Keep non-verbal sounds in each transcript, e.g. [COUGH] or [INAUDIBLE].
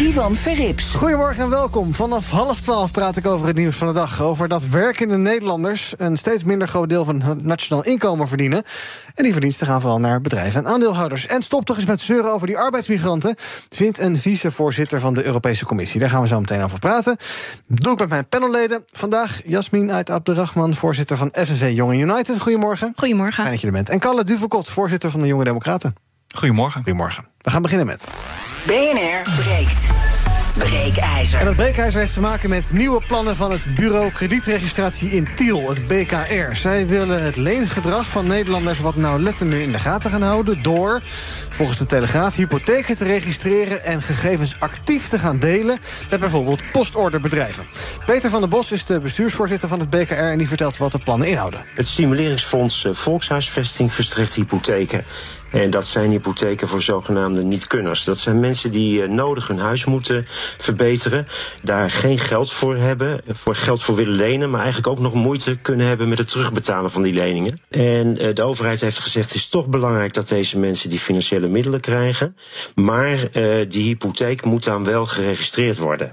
Ivan Verrips. Goedemorgen en welkom. Vanaf half twaalf praat ik over het nieuws van de dag. Over dat werkende Nederlanders een steeds minder groot deel van het nationaal inkomen verdienen. En die verdiensten gaan vooral naar bedrijven en aandeelhouders. En stop toch eens met zeuren over die arbeidsmigranten, vindt een vicevoorzitter van de Europese Commissie. Daar gaan we zo meteen over praten. Doe ik met mijn panelleden. Vandaag Jasmin Ait Abderrahman, voorzitter van FNV Jonge United. Goedemorgen. Goedemorgen. Fijn dat je er bent. En Kalle Duvekot, voorzitter van de Jonge Democraten. Goedemorgen. Goedemorgen. We gaan beginnen met. BNR breekt. Breekijzer. En dat breekijzer heeft te maken met nieuwe plannen van het Bureau Kredietregistratie in Tiel, het BKR. Zij willen het leengedrag van Nederlanders wat nauwlettender in de gaten gaan houden... door, volgens de Telegraaf, hypotheken te registreren... en gegevens actief te gaan delen met bijvoorbeeld postorderbedrijven. Peter van der Bos is de bestuursvoorzitter van het BKR... en die vertelt wat de plannen inhouden. Het Stimuleringsfonds eh, Volkshuisvesting verstrekt hypotheken. En dat zijn hypotheken voor zogenaamde niet-kunners. Dat zijn mensen die uh, nodig hun huis moeten verbeteren, daar geen geld voor hebben, voor geld voor willen lenen, maar eigenlijk ook nog moeite kunnen hebben met het terugbetalen van die leningen. En uh, de overheid heeft gezegd: het is toch belangrijk dat deze mensen die financiële middelen krijgen, maar uh, die hypotheek moet dan wel geregistreerd worden.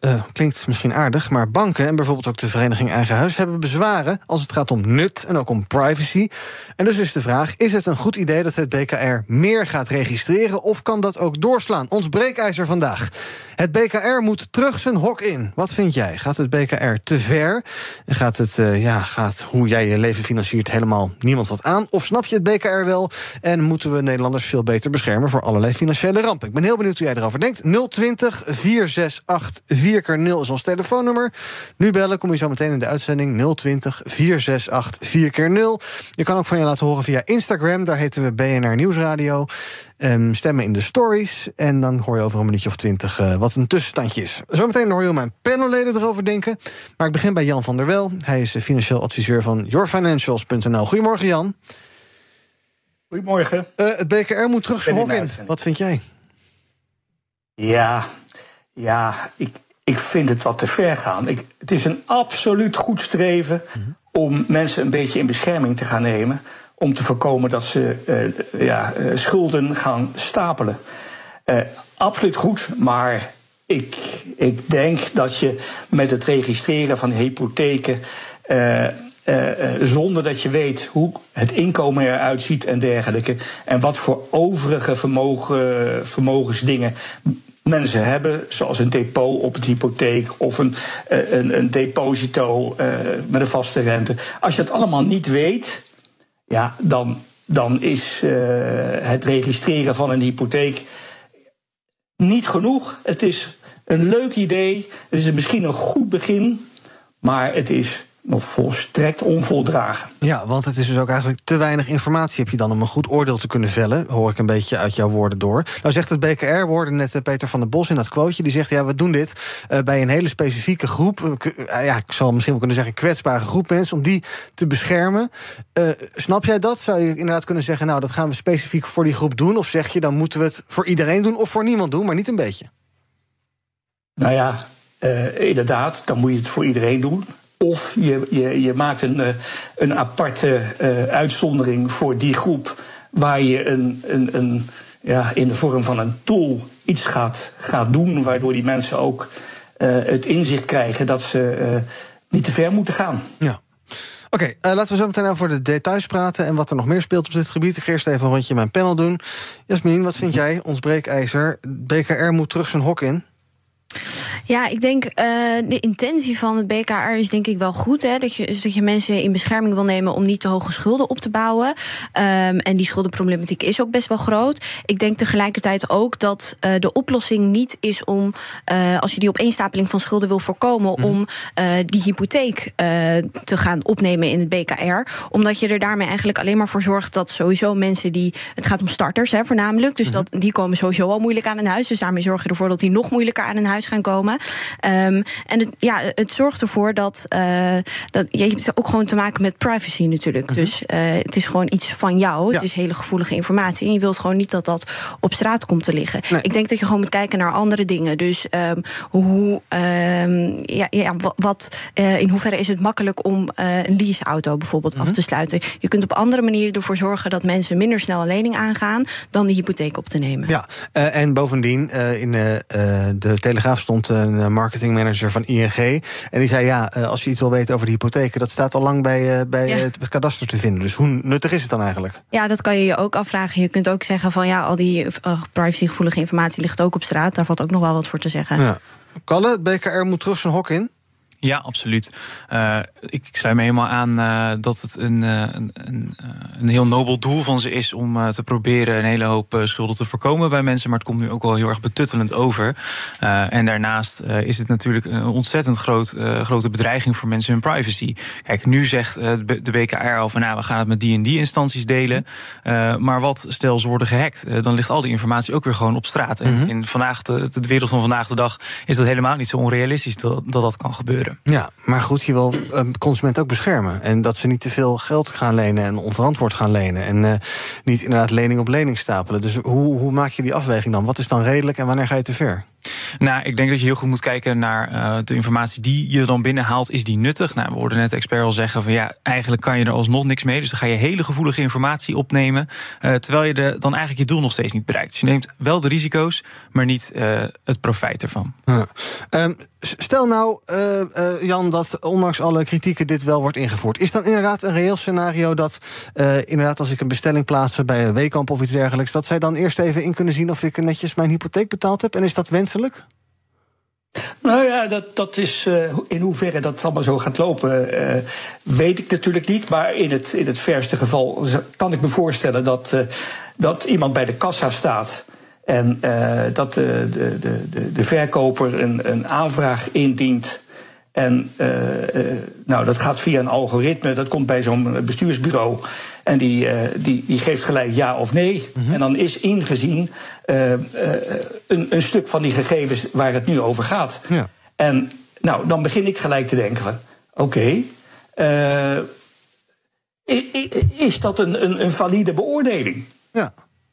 Uh, klinkt misschien aardig, maar banken en bijvoorbeeld ook de vereniging Eigen Huis hebben bezwaren als het gaat om nut en ook om privacy. En dus is de vraag: is het een goed idee dat het BKR meer gaat registreren of kan dat ook doorslaan? Ons breekijzer vandaag. Het BKR moet terug zijn hok in. Wat vind jij? Gaat het BKR te ver? En gaat het, uh, ja, gaat hoe jij je leven financiert helemaal niemand wat aan? Of snap je het BKR wel? En moeten we Nederlanders veel beter beschermen voor allerlei financiële rampen? Ik ben heel benieuwd hoe jij erover denkt. 020 468 4 keer 0 is ons telefoonnummer. Nu bellen, kom je zo meteen in de uitzending 020 468 4 keer 0. Je kan ook van je laten horen via Instagram. Daar heten we BNR Nieuwsradio. Um, stemmen in de stories. En dan hoor je over een minuutje of twintig uh, wat een tussenstandje is. Zometeen hoor je mijn panelleden erover denken. Maar ik begin bij Jan van der Wel. Hij is financieel adviseur van yourfinancials.nl. Goedemorgen, Jan. Goedemorgen. Uh, het BKR moet terug zijn hok in. Wat vind jij? Ja, ja ik, ik vind het wat te ver gaan. Ik, het is een absoluut goed streven om mensen een beetje in bescherming te gaan nemen om te voorkomen dat ze uh, ja, uh, schulden gaan stapelen. Uh, absoluut goed, maar ik, ik denk dat je met het registreren van hypotheken. zonder dat je weet hoe het inkomen eruit ziet en dergelijke. En wat voor overige vermogen, vermogensdingen mensen hebben, zoals een depot op het hypotheek of een, een, een deposito met een vaste rente. Als je het allemaal niet weet, ja, dan, dan is uh, het registreren van een hypotheek niet genoeg. Het is een leuk idee. Het is misschien een goed begin. Maar het is nog volstrekt onvoldragen. Ja, want het is dus ook eigenlijk te weinig informatie heb je dan om een goed oordeel te kunnen vellen. Hoor ik een beetje uit jouw woorden door. Nou zegt het BKR, we hoorden net Peter van der Bos in dat quoteje. Die zegt, ja, we doen dit uh, bij een hele specifieke groep. Uh, ja, ik zal misschien wel kunnen zeggen, kwetsbare groep mensen. Om die te beschermen. Uh, snap jij dat? Zou je inderdaad kunnen zeggen, nou, dat gaan we specifiek voor die groep doen? Of zeg je, dan moeten we het voor iedereen doen of voor niemand doen, maar niet een beetje? Nou ja, inderdaad, dan moet je het voor iedereen doen. Of je, je, je maakt een, een aparte uh, uitzondering voor die groep, waar je een, een, een, ja, in de vorm van een tool iets gaat, gaat doen, waardoor die mensen ook uh, het inzicht krijgen dat ze uh, niet te ver moeten gaan. Ja. Oké, okay, uh, laten we zo meteen over de details praten en wat er nog meer speelt op dit gebied. Ik ga eerst even een rondje mijn panel doen. Jasmin, wat vind jij? Ons breekijzer. BKR moet terug zijn hok in. Ja, ik denk uh, de intentie van het BKR is denk ik wel goed. Hè? Dat, je, dus dat je mensen in bescherming wil nemen om niet te hoge schulden op te bouwen. Um, en die schuldenproblematiek is ook best wel groot. Ik denk tegelijkertijd ook dat uh, de oplossing niet is om, uh, als je die opeenstapeling van schulden wil voorkomen, mm. om die hypotheek te gaan opnemen in het BKR. Omdat je er daarmee eigenlijk alleen maar voor zorgt dat sowieso mensen die. Het gaat om starters, hè, voornamelijk. Dus mm -hmm. dat, die komen sowieso al moeilijk aan een huis. Dus daarmee zorg je ervoor dat die nog moeilijker aan een huis gaan komen. Um, en het, ja, het zorgt ervoor dat, uh, dat je hebt ook gewoon te maken met privacy natuurlijk. -hmm. Dus uh, het is gewoon iets van jou. Ja. Het is hele gevoelige informatie. En je wilt gewoon niet dat dat op straat komt te liggen. Nee. Ik denk dat je gewoon moet kijken naar andere dingen. Dus um, hoe, um, ja, ja, wat, uh, in hoeverre is het makkelijk om een leaseauto bijvoorbeeld af te sluiten? Je kunt op andere manieren ervoor zorgen dat mensen minder snel een lening aangaan dan de hypotheek op te nemen. Ja, en bovendien, in de Telegraaf stond een marketingmanager van ING. En die zei: Ja, als je iets wil weten over de hypotheken, dat staat al lang bij, bij ja. het kadaster te vinden. Dus hoe nuttig is het dan eigenlijk? Ja, dat kan je je ook afvragen. Je kunt ook zeggen: van ja, al die privacygevoelige informatie ligt ook op straat. Daar valt ook nog wel wat voor te zeggen. Ja. Kalle, het BKR moet terug zijn hok in. Ja, absoluut. Uh, ik, ik sluit me helemaal aan uh, dat het een, uh, een, een, een, heel nobel doel van ze is om te proberen een hele hoop schulden te voorkomen bij mensen. Maar het komt nu ook wel heel erg betuttelend over. en daarnaast is het natuurlijk een ontzettend groot, grote bedreiging voor mensen hun privacy. Kijk, nu zegt de BKR al van nou, we gaan het met die en die instanties delen. maar wat stel ze worden gehackt? dan ligt al die informatie ook weer gewoon op straat. En in vandaag de, de wereld van vandaag de dag is dat helemaal niet zo onrealistisch dat dat, dat kan gebeuren. Ja, maar goed, je wil um, consument ook beschermen. En dat ze niet te veel geld gaan lenen en onverantwoord gaan lenen. En uh, niet inderdaad lening op lening stapelen. Dus hoe, hoe maak je die afweging dan? Wat is dan redelijk en wanneer ga je te ver? Nou, ik denk dat je heel goed moet kijken naar uh, de informatie die je dan binnenhaalt. Is die nuttig? Nou, we hoorden net expert al zeggen van ja, eigenlijk kan je er alsnog niks mee. Dus dan ga je hele gevoelige informatie opnemen. Uh, terwijl je de, dan eigenlijk je doel nog steeds niet bereikt. Dus je neemt wel de risico's, maar niet uh, het profijt ervan. Um, stel nou, Jan, dat ondanks alle kritieken dit wel wordt ingevoerd. Is dan inderdaad een reëel scenario dat inderdaad als ik een bestelling plaats bij een Weekamp of iets dergelijks, dat zij dan eerst even in kunnen zien of ik netjes mijn hypotheek betaald heb? En is dat Nou ja, dat, dat is uh, in hoeverre dat allemaal zo gaat lopen, uh, weet ik natuurlijk niet. Maar in het, in het verste geval kan ik me voorstellen dat, uh, dat iemand bij de kassa staat. En dat de, de, de, de verkoper een, een aanvraag indient. En nou, dat gaat via een algoritme, dat komt bij zo'n bestuursbureau. En die, uh, die, die geeft gelijk ja of nee. Mm -hmm. En dan is ingezien uh, uh, een, een stuk van die gegevens waar het nu over gaat. Ja. En nou, dan begin ik gelijk te denken van... oké, okay, is dat een, een, een valide beoordeling? Ja.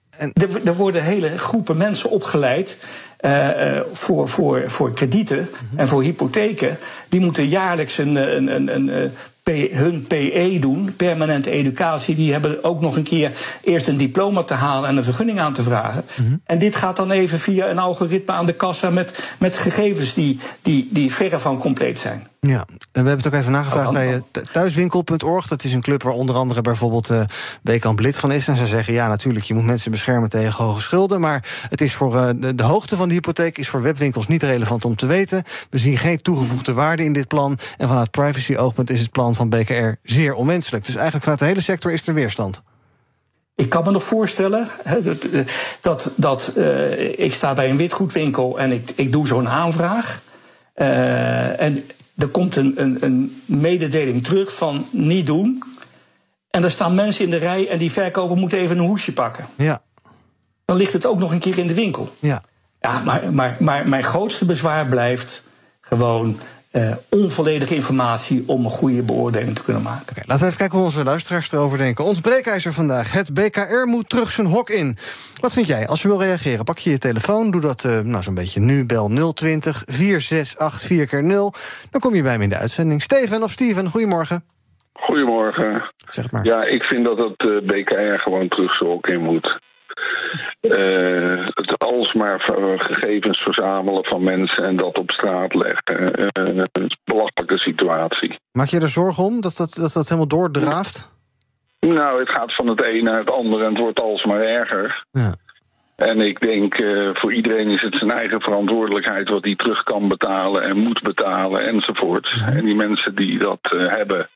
En... Er, er, worden hele groepen mensen opgeleid uh, voor, voor, voor kredieten mm -hmm. en voor hypotheken. Die moeten jaarlijks een, een, een, een hun PE doen, permanente educatie, die hebben ook nog een keer eerst een diploma te halen en een vergunning aan te vragen. Mm -hmm. En dit gaat dan even via een algoritme aan de kassa met, met gegevens die, die, die verre van compleet zijn. Ja, en we hebben het ook even nagevraagd bij thuiswinkel.org. Dat is een club waar onder andere bijvoorbeeld uh, Weekamp lid van is. En ze zeggen, ja, natuurlijk, je moet mensen beschermen tegen hoge schulden. Maar het is voor uh, de, de, hoogte van de hypotheek is voor webwinkels niet relevant om te weten. We zien geen toegevoegde waarde in dit plan. En vanuit privacy-oogpunt is het plan van BKR zeer onwenselijk. Dus eigenlijk vanuit de hele sector is er weerstand. Ik kan me nog voorstellen hè, dat, dat, dat uh, ik sta bij een witgoedwinkel en ik, ik doe zo'n aanvraag. en er komt een, een, een mededeling terug van niet doen. En er staan mensen in de rij en die verkoper moet even een hoesje pakken. Ja. Dan ligt het ook nog een keer in de winkel. Ja. Ja, maar, maar, maar mijn grootste bezwaar blijft gewoon uh, onvolledige informatie om een goede beoordeling te kunnen maken. Okay, laten we even kijken hoe onze luisteraars erover denken. Ons breekijzer vandaag. Het BKR moet terug zijn hok in. Wat vind jij? Als je wil reageren, pak je je telefoon. Doe dat uh, nou, zo'n beetje nu. Bel 020 468 4 0 Dan kom je bij me in de uitzending. Steven of Steven, goedemorgen. Goedemorgen. Zeg maar. Ja, ik vind dat het uh, BKR gewoon terug zijn hok in moet. Uh, het alsmaar gegevens verzamelen van mensen en dat op straat leggen. Uh, een belachelijke situatie. Maak je er zorgen om dat dat, dat, dat helemaal doordraaft? Nou, het gaat van het een naar het andere en het wordt alsmaar erger. Ja. En ik denk, eh, voor iedereen is het zijn eigen verantwoordelijkheid wat hij terug kan betalen en moet betalen enzovoort. En die mensen die dat eh, hebben,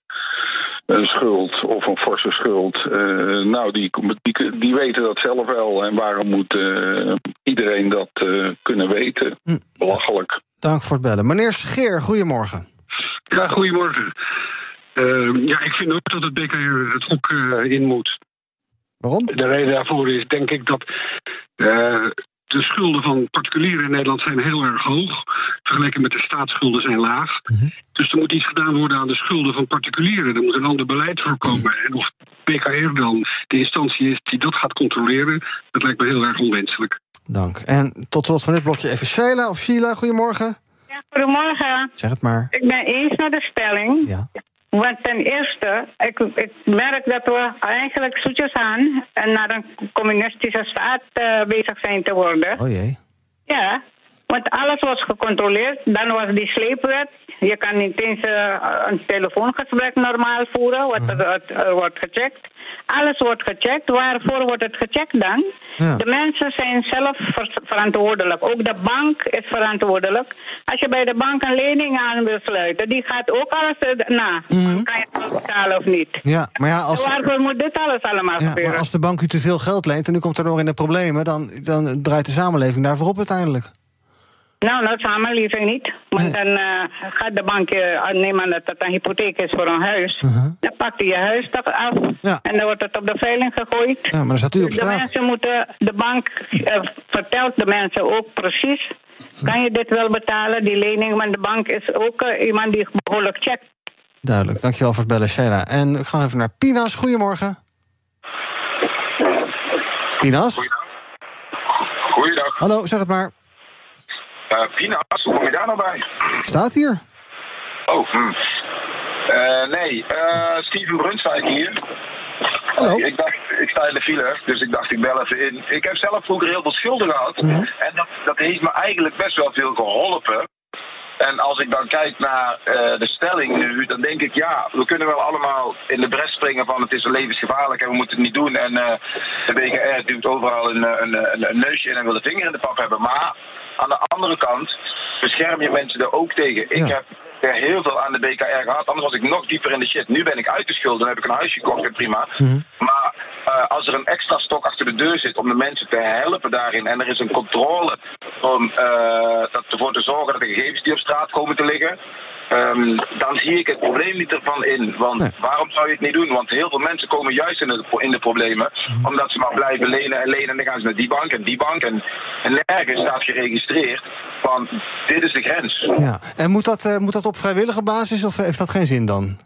een schuld of een forse schuld, eh, nou, die, die, die weten dat zelf wel. En waarom moet eh, iedereen dat eh, kunnen weten? Belachelijk. Dank voor het bellen. Meneer Scheer, goedemorgen. Ja, goedemorgen. Uh, ja, ik vind ook dat het BKR het uh, in moet. Waarom? De reden daarvoor is denk ik dat uh, de schulden van particulieren in Nederland zijn heel erg hoog. Vergeleken met de staatsschulden zijn laag. Mm -hmm. Dus er moet iets gedaan worden aan de schulden van particulieren. Er moet een ander beleid voorkomen. En of BKR dan de instantie is die dat gaat controleren, dat lijkt me heel erg onwenselijk. Dank. En tot slot van dit blokje even Sheila of Sheila, goedemorgen. Ja, goedemorgen. Zeg het maar. Ik ben eens met de stelling. Ja. Want ten eerste, ik, ik merk dat we eigenlijk zoetjes aan en naar een communistische staat uh, bezig zijn te worden. Oh jee. Ja, want alles was gecontroleerd. Dan was die sleepwet. Je kan niet eens uh, een telefoongesprek normaal voeren, wat -huh. er, er wordt gecheckt. Alles wordt gecheckt. Waarvoor wordt het gecheckt dan? Ja. De mensen zijn zelf ver verantwoordelijk. Ook de bank is verantwoordelijk. Als je bij de bank een lening aan wil sluiten, die gaat ook alles na. Mm -hmm. Kan je het betalen of niet? Ja, maar ja, als... Waarvoor moet dit alles allemaal ja, gebeuren? Maar als de bank u te veel geld leent en u komt daardoor in de problemen, dan, dan draait de samenleving daarvoor op uiteindelijk. Nou, nou, samenleving niet. Want dan uh, gaat de bank je aannemen dat het een hypotheek is voor een huis. Uh -huh. Dan pakt hij je huis af ja. en dan wordt het op de veiling gegooid. Ja, maar dan staat u op straat. De mensen moeten, de bank uh, vertelt de mensen ook precies. Kan je dit wel betalen, die lening? Want de bank is ook uh, iemand die behoorlijk checkt. Duidelijk, dankjewel voor het bellen, Sheila. En ik ga even naar Pinas. Goedemorgen. Pinas? Goeiedag. Hallo, zeg het maar. Pinas, hoe kom je daar nou bij? Staat hier. Oh, hm. uh, nee, uh, Steven Brunswijk hier. Hallo. Ik dacht, ik sta in de file, dus ik dacht ik bel even in. Ik heb zelf vroeger heel veel schulden gehad. Mhm. Mm -hmm. En dat, dat heeft me eigenlijk best wel veel geholpen. En als ik dan kijk naar uh, de stelling nu, dan denk ik ja, we kunnen wel allemaal in de bres springen van het is levensgevaarlijk en we moeten het niet doen. En uh, de BKR duwt overal een, een, een, een, neusje in en wil de vinger in de pap hebben. Maar aan de andere kant bescherm je mensen er ook tegen. Ik Ja. heb er heel veel aan de BKR gehad, anders was ik nog dieper in de shit. Nu ben ik uitgeschulden, dan heb ik een huis gekocht en prima. Mhm. Maar uh, als er een extra stok achter de deur zit om de mensen te helpen daarin en er is een controle om uh, dat ervoor te zorgen dat de gegevens die op straat komen te liggen, um, dan zie ik het probleem niet ervan in. Want Nee. waarom zou je het niet doen? Want heel veel mensen komen juist in de, in de problemen omdat ze maar blijven lenen en lenen en dan gaan ze naar die bank en die bank en, en nergens staat geregistreerd van dit is de grens. Ja. En moet dat, uh, moet dat op vrijwillige basis of heeft dat geen zin dan?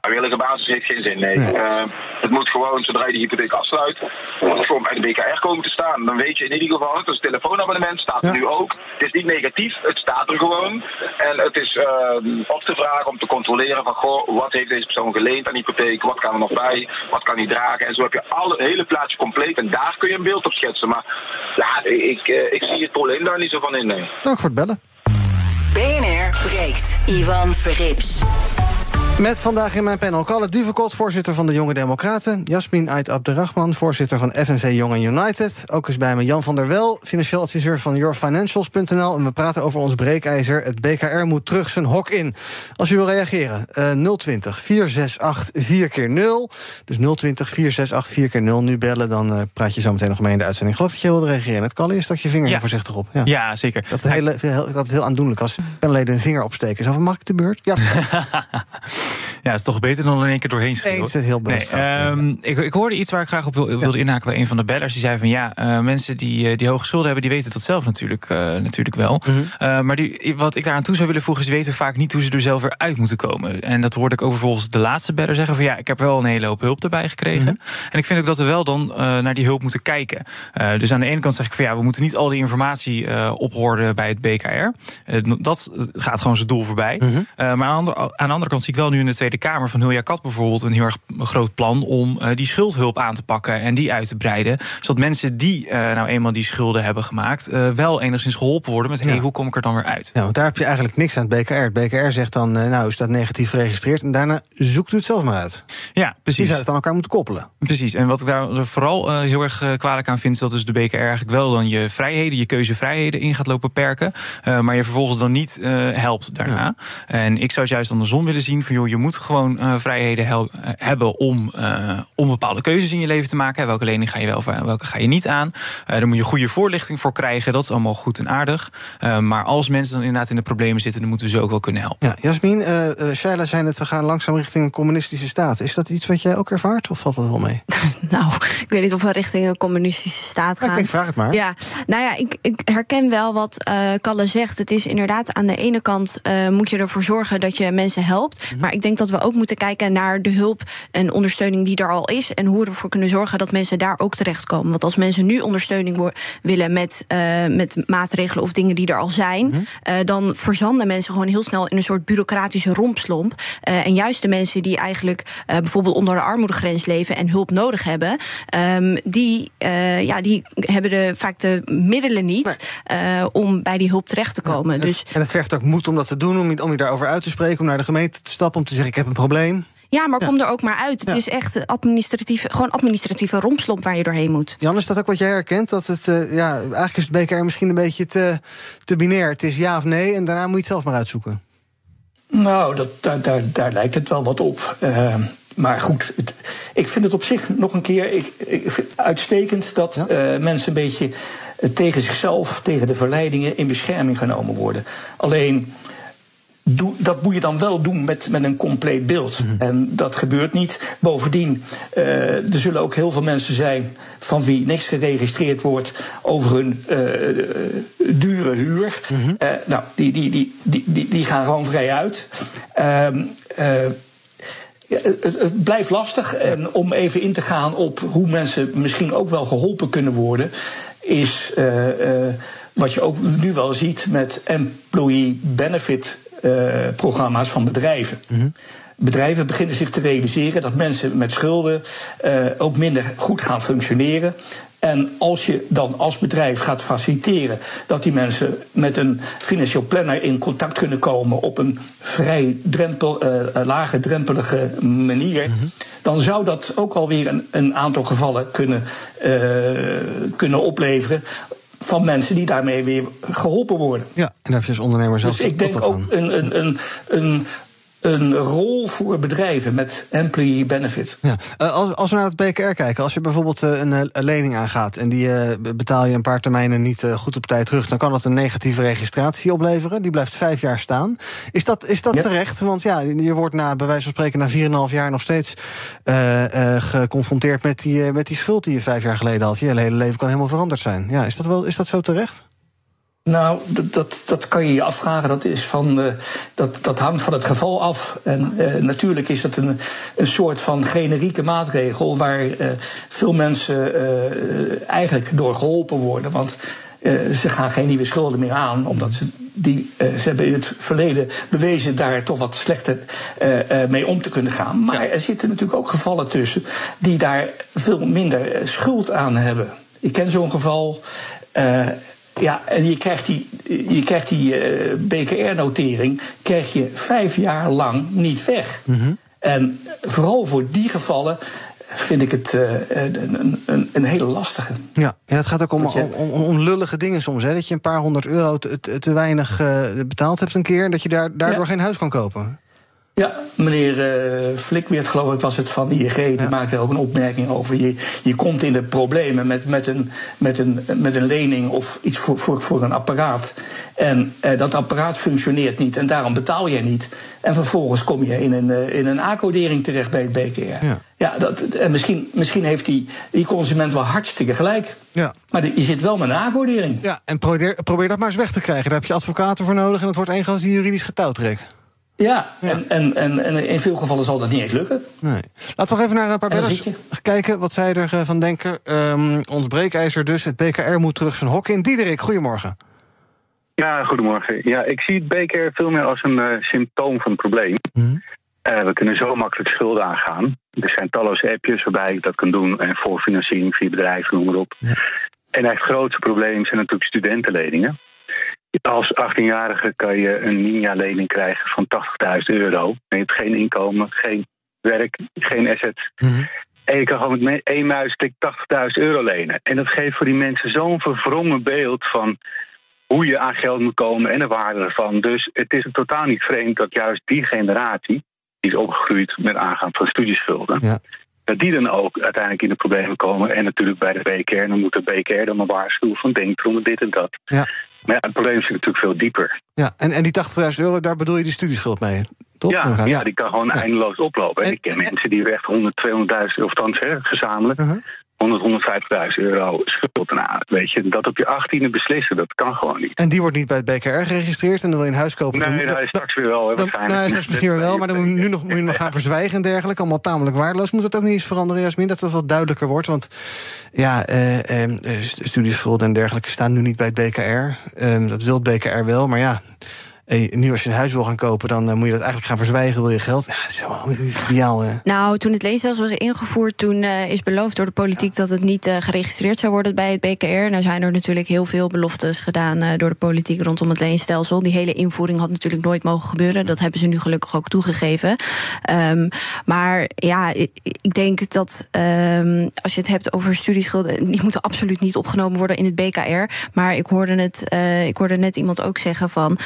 Vrijwillige basis heeft geen zin, nee. Nee. Uh, het moet gewoon, zodra je de hypotheek afsluit, moet het gewoon bij de BKR komen te staan. Dan weet je in ieder geval, het is een telefoonabonnement, staat er Ja. nu ook. Het is niet negatief, het staat er gewoon. En het is uh, op te vragen om te controleren van, goh, wat heeft deze persoon geleend aan hypotheek, wat kan er nog bij, wat kan hij dragen. En zo heb je alle, het hele plaatje compleet en daar kun je een beeld op schetsen. Maar ja, ik, uh, ik zie het probleem daar niet zo van in, nee. Dank voor het bellen. BNR breekt. Ivan Verrips. Met vandaag in mijn panel Kalle Duvekot, voorzitter van de Jonge Democraten. Jasmin Ait Abderrahman, voorzitter van FNV Jonge United. Ook is bij me Jan van der Wel, financieel adviseur van yourfinancials.nl. En we praten over ons breekijzer. Het BKR moet terug zijn hok in. Als u wil reageren, uh, 020 468 4 keer 0 Dus 020 468 4 keer 0 Nu bellen, dan uh, praat je zo meteen nog mee in de uitzending. Ik geloof dat je wilde reageren. Het Kalle is dat je vinger Ja. voorzichtig op. Ja. Ja, zeker. Dat, hele, heel, dat het heel aandoenlijk als panelleden een vinger opsteken. Zo van, mag ik de beurt? Ja, [LAUGHS] Ja, het is toch beter dan in één keer doorheen schreeuwen. Nee, het is heel Nee, bestraft, ehm, ik, ik hoorde iets waar ik graag op wil- wilde inhaken bij een van de bellers. Die zei van ja, eh, mensen die, eh, die hoge schulden hebben, die weten dat zelf natuurlijk, eh, natuurlijk wel. Mhm. Maar die, wat ik daaraan toe zou willen voegen, is weten vaak niet hoe ze er zelf weer uit moeten komen. En dat hoorde ik over volgens de laatste beller zeggen van ja, ik heb wel een hele hoop hulp erbij gekregen. Mhm. En ik vind ook dat we wel dan naar die hulp moeten kijken. Dus aan de ene kant zeg ik van ja, we moeten niet al die informatie ophoren bij het BKR. Dat gaat gewoon zijn doel voorbij. Mhm. Maar aan de, aan de andere kant zie ik wel nu in de Tweede Kamer van Hulja Kat bijvoorbeeld een heel erg groot plan om eh, die schuldhulp aan te pakken en die uit te breiden. Zodat mensen die eh, nou eenmaal die schulden hebben gemaakt, eh, wel enigszins geholpen worden met hey, hoe kom ik er dan weer uit? Ja, want daar heb je eigenlijk niks aan het BKR. Het BKR zegt dan, nou, u staat negatief geregistreerd. En daarna zoekt u het zelf maar uit. Ja, precies. zou het aan elkaar moeten koppelen. Precies, en wat ik daar vooral heel erg kwalijk aan vind... is dat dus de BKR eigenlijk wel dan je vrijheden, je keuzevrijheden in gaat lopen perken... maar je vervolgens dan niet helpt daarna. En ik zou het juist andersom willen zien van... joh, je moet gewoon eh, vrijheden hel- eh, hebben om, eh, om bepaalde keuzes in je leven te maken. Welke lening ga je wel, welke ga je niet aan? Eh daar moet je goede voorlichting voor krijgen, dat is allemaal goed en aardig. Eh, maar als mensen dan inderdaad in de problemen zitten... dan moeten we ze ook wel kunnen helpen. Ja, Jasmin, eh eh, Shaila zei net, we gaan langzaam richting een communistische staat. Is dat iets wat jij ook ervaart, of valt dat wel mee? [LAUGHS] Nou, ik weet niet of we richting een communistische staat Ja, gaan. ik denk, vraag het maar. Ja, nou ja, ik, ik herken wel wat eh Kalle zegt. Het is inderdaad aan de ene kant eh, moet je ervoor zorgen dat je mensen helpt. Mhm. Maar ik denk dat we ook moeten kijken naar de hulp en ondersteuning die er al is. En hoe we ervoor kunnen zorgen dat mensen daar ook terechtkomen. Want als mensen nu ondersteuning willen met, eh, met maatregelen of dingen die er al zijn, Mhm. eh, dan verzanden mensen gewoon heel snel in een soort bureaucratische rompslomp. Eh, en juist de mensen die eigenlijk bijvoorbeeld onder de armoedegrens leven en hulp nodig hebben, ehm, die, ja, die hebben de, vaak de middelen niet om bij die hulp terecht te komen. Dus En het vergt ook moed om dat te doen, om om je daarover uit te spreken... om naar de gemeente te stappen, om te zeggen, ik heb een probleem. ja, maar kom er ook maar uit. Het is echt administratief, gewoon administratieve rompslomp waar je doorheen moet. Jan, is dat ook wat jij herkent? Dat het, eh, ja, eigenlijk is het BKR misschien een beetje te, te binair. Het is ja of nee, en daarna moet je het zelf maar uitzoeken. Nou, dat, daar, daar, daar lijkt het wel wat op. Eh, maar goed, het- ik vind het op zich nog een keer ik, ik vind het uitstekend dat eh, mensen een beetje eh, tegen zichzelf, tegen de verleidingen in bescherming genomen worden. Alleen. Doe, dat moet je dan wel doen met, met een compleet beeld. En dat gebeurt niet. Bovendien, eh, er zullen ook heel veel mensen zijn van wie niks geregistreerd wordt over hun eh, dure huur. Eh, nou, die, die, die, die, die, die gaan gewoon vrij uit. Ehm, eh, het, het blijft lastig. En om even in te gaan op hoe mensen misschien ook wel geholpen kunnen worden, is wat je ook nu wel ziet met employee benefit programma's van bedrijven. Bedrijven beginnen zich te realiseren dat mensen met schulden eh, ook minder goed gaan functioneren. En als je dan als bedrijf gaat faciliteren dat die mensen met een financieel planner in contact kunnen komen op een vrij drempel, eh, lage drempelige manier, dan zou dat ook alweer een, een aantal gevallen kunnen, eh, kunnen opleveren van mensen die daarmee weer geholpen worden. Ja, en daar heb je als ondernemer zelf Dus ik denk ook een, een, een, een, een rol voor bedrijven met employee benefit. Ja. Eh, als, als we naar het BKR kijken, als je bijvoorbeeld eh, een, eh, een lening aangaat en die betaal je een paar termijnen niet goed op tijd terug, dan kan dat een negatieve registratie opleveren. Die blijft vijf jaar staan. Is dat, is dat Ja. terecht? Want ja, je wordt na, bij wijze van spreken na 4,5 jaar nog steeds geconfronteerd met die, met die schuld die je vijf jaar geleden had. Je hele leven kan helemaal veranderd zijn. Ja, is dat, wel, is dat zo terecht? Nou, dat, dat, dat kan je je afvragen. Dat, is van, eh, dat, dat hangt van het geval af. En eh, natuurlijk is dat een, een soort van generieke maatregel waar eh, veel mensen eigenlijk door geholpen worden. Want ze gaan geen nieuwe schulden meer aan, omdat ze. Die, ze hebben in het verleden bewezen daar toch wat slechter mee om te kunnen gaan. Maar er zitten natuurlijk ook gevallen tussen die daar veel minder schuld aan hebben. Ik ken zo'n geval. Ja, en je krijgt die, je krijgt die eh, BKR-notering krijg je vijf jaar lang niet weg. En vooral voor die gevallen vind ik het eh, een, een, een hele lastige. Ja, ja het gaat ook om, je- om, om, om lullige dingen soms. Hè? Dat je een paar honderd euro te, te- weinig eh, betaald hebt een keer... en dat je daar, daardoor Ja. geen huis kan kopen. Ja, meneer eh Flikweert, geloof ik, was het van ING. Die maakte er ook een opmerking over. Je, je komt in de problemen met, met, een, met, een, met een lening of iets voor, voor, voor een apparaat. En eh, dat apparaat functioneert niet en daarom betaal je niet. En vervolgens kom je in een, eh, in een A-codering terecht bij het BKR. Ja. Ja, dat, en misschien, misschien heeft die, die consument wel hartstikke gelijk. Ja. Maar de- je zit wel met een A-codering. Ja, en probeer, probeer dat maar eens weg te krijgen. Daar heb je advocaten voor nodig en het wordt één groot juridisch getouwtrek. Ja, En, en, en, en in veel gevallen zal dat niet eens lukken. Nee. Laten we nog even naar een paar bellers kijken wat zij ervan denken. Ehm, ons breekijzer dus, het BKR moet terug zijn hok in. Diederik, goedemorgen. Ja, goedemorgen. Ja, ik zie het BKR veel meer als een eh, symptoom van het probleem. Eh, we kunnen zo makkelijk schulden aangaan. Er zijn talloze appjes waarbij ik dat kan doen. En voorfinanciering via bedrijven, noem maar op. En het grootste probleem zijn natuurlijk studentenleningen. Als 18-jarige kan je een NINJA-lening krijgen van 80.000 euro. Je hebt geen inkomen, geen werk, geen asset. En je kan gewoon met één muisklik 80.000 euro lenen. En dat geeft voor die mensen zo'n verwrongen beeld van hoe je aan geld moet komen en de waarde ervan. Dus het is totaal niet vreemd dat juist die generatie, die is opgegroeid met aangaan van studieschulden, dat die dan ook uiteindelijk in de problemen komen. En natuurlijk bij de BKR, dan moet de BKR dan maar waarschuwen van denk erom dit en dat. Ja. Maar ja, het probleem zit natuurlijk veel dieper. Ja, en, en die 80.000 euro, daar bedoel je die studieschuld mee? Toch? Ja, ja, die kan gewoon eindeloos oplopen. En ik ken mensen die echt 100, 200.000, of thans hè, gezamenlijk, Uh-huh. 100, 150.000 euro schuld. Nou, weet je, dat op je 18e beslissen, dat kan gewoon niet. En die wordt niet bij het BKR geregistreerd en dan wil je een huis kopen. Nee, dat is straks weer wel, hè, dan, nou, straks misschien weer wel, maar dan moet je nu nog, moet je nog gaan verzwijgen en dergelijke. Allemaal tamelijk waardeloos. Moet dat ook niet eens veranderen, Jasmin? Dat dat wat duidelijker wordt? Want ja, eh, eh, st- studieschulden en dergelijke staan nu niet bij het BKR. Eh, dat wil het BKR wel, maar ja. Nu als je een huis wil gaan kopen, dan eh, moet je dat eigenlijk gaan verzwijgen. Wil je geld? Ja, dat is wel ideaal. hè. Nou, toen het leenstelsel was ingevoerd, toen eh, is beloofd door de politiek dat het niet eh, geregistreerd zou worden bij het BKR. Nou zijn er natuurlijk heel veel beloftes gedaan door de politiek rondom het leenstelsel. Die hele invoering had natuurlijk nooit mogen gebeuren. Dat hebben ze nu gelukkig ook toegegeven. Ehm, maar ja, ik, denk dat ehm, als je het hebt over studieschulden, die moeten absoluut niet opgenomen worden in het BKR. Maar ik hoorde, het, ik hoorde net iemand ook zeggen van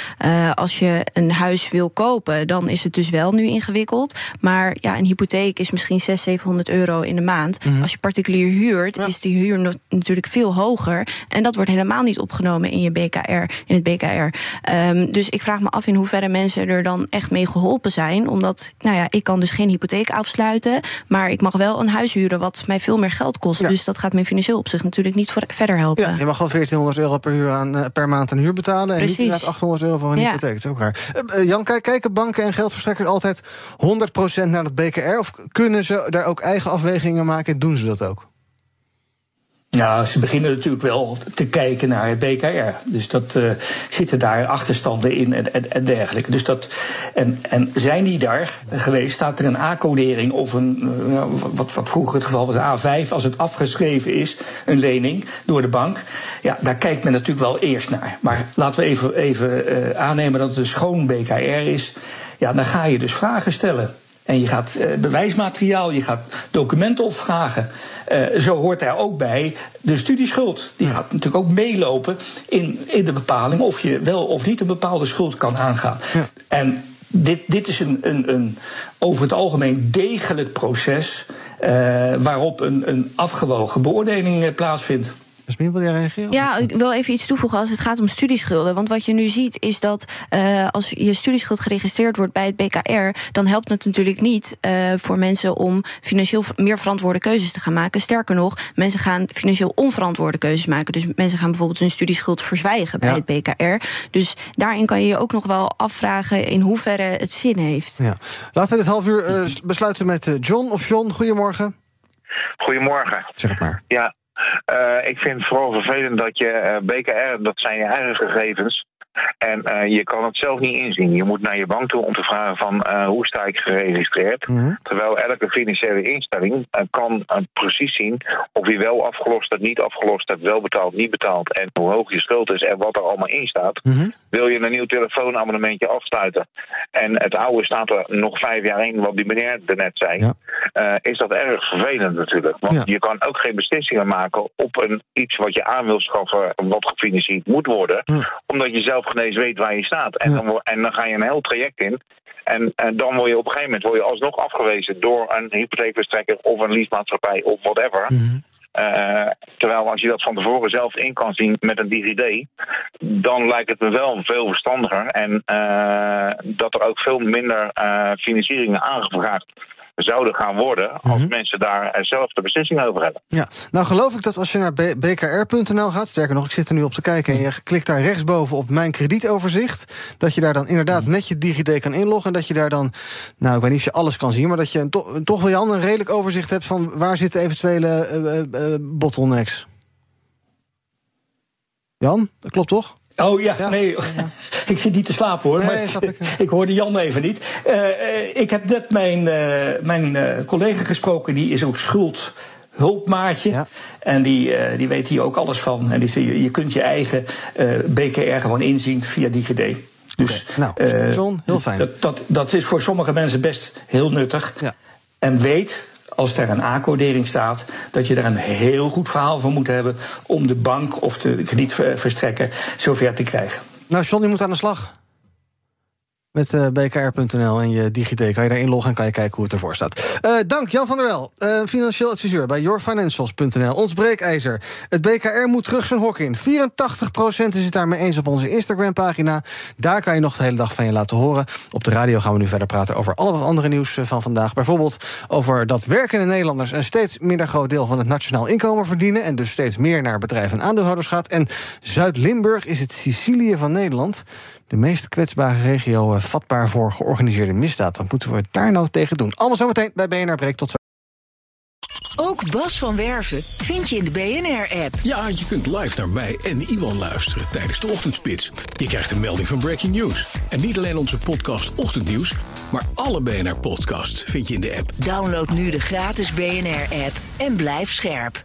eh, als je een huis wil kopen, dan is het dus wel nu ingewikkeld. Maar ja, een hypotheek is misschien 600, 700 euro in de maand. Als je particulier huurt, is die huur no- natuurlijk veel hoger. En dat wordt helemaal niet opgenomen in je BKR, in het BKR. Ehm, dus ik vraag me af in hoeverre mensen er dan echt mee geholpen zijn. Omdat, nou ja, ik kan dus geen hypotheek afsluiten. Maar ik mag wel een huis huren wat mij veel meer geld kost. Dus dat gaat me financieel op zich natuurlijk niet voor, verder helpen. Ja, je mag wel 1400 euro per, huur aan, eh, per maand aan huur betalen. En Precies. niet inderdaad 800 euro voor een Ja. Is ook raar. Eh, eh, Jan, kijk, kijken banken en geldverstrekkers altijd 100% naar het BKR? Of kunnen ze daar ook eigen afwegingen maken en doen ze dat ook? Nou, ze beginnen natuurlijk wel te kijken naar het BKR. Dus dat eh, zitten daar achterstanden in en, en, dergelijke. Dus dat, en, en zijn die daar geweest? Staat er een A-codering of een, eh, nou, wat, wat vroeger het geval was, een A5, als het afgeschreven is, een lening door de bank? Ja, daar kijkt men natuurlijk wel eerst naar. Maar laten we even, even eh, aannemen dat het een schoon BKR is. Ja, dan ga je dus vragen stellen. En je gaat eh, bewijsmateriaal, je gaat documenten opvragen. Eh, zo hoort daar ook bij de studieschuld. Die gaat natuurlijk ook meelopen in, in de bepaling of je wel of niet een bepaalde schuld kan aangaan. En dit, dit is een, een, een over het algemeen degelijk proces eh, waarop een, een afgewogen beoordeling plaatsvindt. Jasmin, wil jij reageren? Ja, ik wil even iets toevoegen als het gaat om studieschulden. Want wat je nu ziet is dat eh, als je studieschuld geregistreerd wordt bij het BKR, dan helpt het natuurlijk niet eh, voor mensen om financieel meer verantwoorde keuzes te gaan maken. Sterker nog, mensen gaan financieel onverantwoorde keuzes maken. Dus mensen gaan bijvoorbeeld hun studieschuld verzwijgen bij Ja. het BKR. Dus daarin kan je je ook nog wel afvragen in hoeverre het zin heeft. Ja. Laten we dit half uur eh, besluiten met John of John. Goedemorgen. Goedemorgen. Zeg het maar. Ja, eh, ik vind het vooral vervelend dat je eh, BKR, dat zijn je eigen gegevens. En eh, je kan het zelf niet inzien. Je moet naar je bank toe om te vragen van hoe sta ik geregistreerd. Terwijl elke financiële instelling kan precies zien of je wel afgelost hebt, niet afgelost hebt, wel betaald, niet betaald. En hoe hoog je schuld is en wat er allemaal in staat. Wil je een nieuw telefoonabonnementje afsluiten en het oude staat er nog vijf jaar in, wat die meneer er net zei, eh, is dat erg vervelend natuurlijk. Want je kan ook geen beslissingen maken op een, iets wat je aan wil schaffen, wat gefinancierd moet worden, omdat je zelf geen eens weet waar je staat. En, dan, en dan ga je een heel traject in. En, en dan word je op een gegeven moment word je alsnog afgewezen door een hypotheekverstrekker of een leasemaatschappij of whatever. Eh, terwijl als je dat van tevoren zelf in kan zien met een DigiD, dan lijkt het me wel veel verstandiger. En eh, dat er ook veel minder eh, financieringen aangevraagd zouden gaan worden als mensen daar zelf de beslissing over hebben. Ja, nou geloof ik dat als je naar bkr.nl gaat... sterker nog, ik zit er nu op te kijken... en je klikt daar rechtsboven op mijn kredietoverzicht... dat je daar dan inderdaad met je DigiD kan inloggen... en dat je daar dan, nou, ik weet niet of je alles kan zien... maar dat je to- toch wel, Jan, een redelijk overzicht hebt... van waar zitten eventuele eh, eh, eh, bottlenecks. Jan, dat klopt toch? Oh ja, nee, [LAUGHS] ik zit niet te slapen hoor. Nee, maar snap ik. [LAUGHS] ik hoorde Jan even niet. Eh, eh, ik heb net mijn, eh, mijn collega gesproken, die is ook schuldhulpmaatje. En die, die weet hier ook alles van. En die zei, je- kunt je eigen BKR gewoon inzien via DigiD. Dus, nou, eh, John, heel fijn. Dat, dat, dat is voor sommige mensen best heel nuttig. En weet, als er een A-codering staat, dat je daar een heel goed verhaal van moet hebben om de bank of de kredietverstrekker zover te krijgen. Nou, John, je moet aan de slag. Met eh, bkr.nl en je DigiD kan je daar inloggen en kan je kijken hoe het ervoor staat. Eh, dank, Jan van der Wel, eh, financieel adviseur bij yourfinancials.nl. Ons breekijzer. Het BKR moet terug zijn hok in. 84% is het daarmee eens op onze Instagram-pagina. Daar kan je nog de hele dag van je laten horen. Op de radio gaan we nu verder praten over al het andere nieuws van vandaag. Bijvoorbeeld over dat werkende Nederlanders... een steeds minder groot deel van het nationaal inkomen verdienen... en dus steeds meer naar bedrijven en aandeelhouders gaat. En Zuid-Limburg is het Sicilië van Nederland de meest kwetsbare regio eh, vatbaar voor georganiseerde misdaad. Wat moeten we daar nou tegen doen? Allemaal zometeen bij BNR Breek. Tot zo. Ook Bas van Werven vind je in de BNR-app. Ja, je kunt live naar mij en Iwan luisteren tijdens de ochtendspits. Je krijgt een melding van Breaking News. En niet alleen onze podcast Ochtendnieuws, maar alle BNR-podcasts vind je in de app. Download nu de gratis BNR-app en blijf scherp.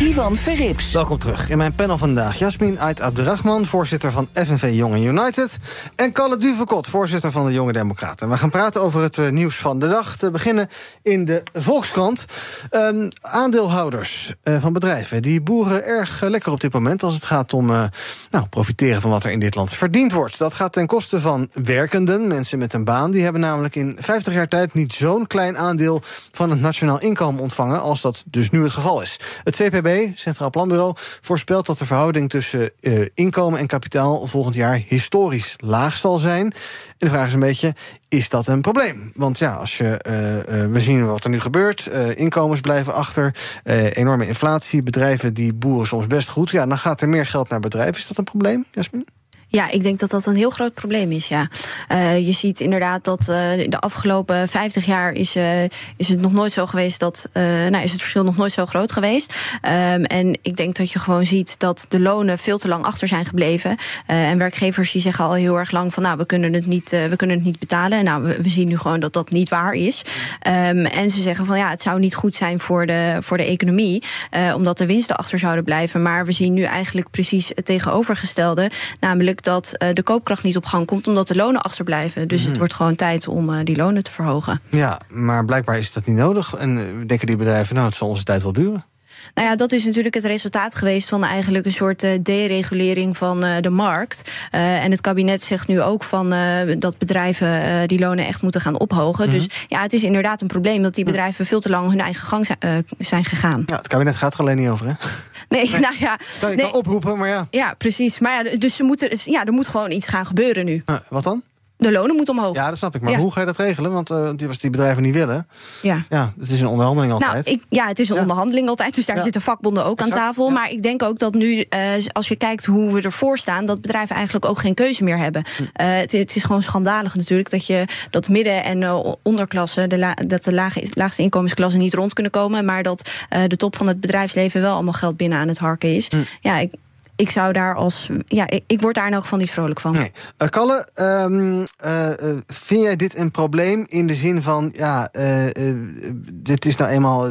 Ivan Verrips. Welkom terug. In mijn panel vandaag Jasmin Ait Abderrahman, voorzitter van FNV Jongen United. En Kalle Duvekot, voorzitter van de Jonge Democraten. We gaan praten over het eh, nieuws van de dag. Te beginnen in de Volkskrant. Ehm, aandeelhouders eh, van bedrijven die boeren erg eh, lekker op dit moment als het gaat om nou, profiteren van wat er in dit land verdiend wordt. Dat gaat ten koste van werkenden, mensen met een baan. Die hebben namelijk in 50 jaar tijd niet zo'n klein aandeel van het nationaal inkomen ontvangen als dat dus nu het geval is. Het CPB, Centraal Planbureau, voorspelt dat de verhouding tussen eh, inkomen en kapitaal volgend jaar historisch laag zal zijn. En de vraag is een beetje: is dat een probleem? Want ja, als je, eh, eh, we zien wat er nu gebeurt. inkomens blijven achter, enorme inflatie, bedrijven die boeren soms best goed. Ja, dan gaat er meer geld naar bedrijven. Is dat een probleem, Jasmin? Ja, ik denk dat dat een heel groot probleem is. Ja. Eh, je ziet inderdaad dat uh, de afgelopen 50 jaar is, uh, is het nog nooit zo geweest dat. Nou, is het verschil nog nooit zo groot geweest. Um, en ik denk dat je gewoon ziet dat de lonen veel te lang achter zijn gebleven. en werkgevers die zeggen al heel erg lang van nou, we kunnen het niet, we kunnen het niet betalen. Nou, we, zien nu gewoon dat dat niet waar is. Um, en ze zeggen van ja, het zou niet goed zijn voor de, voor de economie. omdat de winsten achter zouden blijven. Maar we zien nu eigenlijk precies het tegenovergestelde. Namelijk dat uh, de koopkracht niet op gang komt omdat de lonen achterblijven. Dus mm. het wordt gewoon tijd om uh, die lonen te verhogen. Ja, maar blijkbaar is dat niet nodig. En uh, denken die bedrijven, nou, het zal onze tijd wel duren. Nou ja, dat is natuurlijk het resultaat geweest van eigenlijk een soort uh, deregulering van uh, de markt. Uh, en het kabinet zegt nu ook van dat bedrijven die lonen echt moeten gaan ophogen. Mm -hmm. Dus ja, het is inderdaad een probleem dat die bedrijven veel te lang hun eigen gang zijn gegaan. Ja, het kabinet gaat er alleen niet over, hè? Nee, nee. [LAUGHS] nou ja. Zou je nee. kan oproepen, maar ja. Ja, precies. Maar ja, dus ze moeten, ja, er moet gewoon iets gaan gebeuren nu. wat dan? De lonen moeten omhoog. Ja, dat snap ik. Maar ja. hoe ga je dat regelen? Want uh, die, als die bedrijven niet willen. Ja. ja, het is een onderhandeling altijd. Nou, ik, ja, het is een ja. onderhandeling altijd. Dus daar ja. zitten vakbonden ook exact. aan tafel. Maar ik denk ook dat nu, uh, als je kijkt hoe we ervoor staan, dat bedrijven eigenlijk ook geen keuze meer hebben. Hm. Uh, het, het, is gewoon schandalig natuurlijk dat je dat midden- en onderklasse, de la, dat de lage, laagste inkomensklassen niet rond kunnen komen. Maar dat de top van het bedrijfsleven wel allemaal geld binnen aan het harken is. Hm. Ja, ik, ik zou daar als. Ja, ik, word daar in elk geval niet vrolijk van. Nee. Uh, Kalle, um, uh, vind jij dit een probleem in de zin van. Ja, dit is nou eenmaal.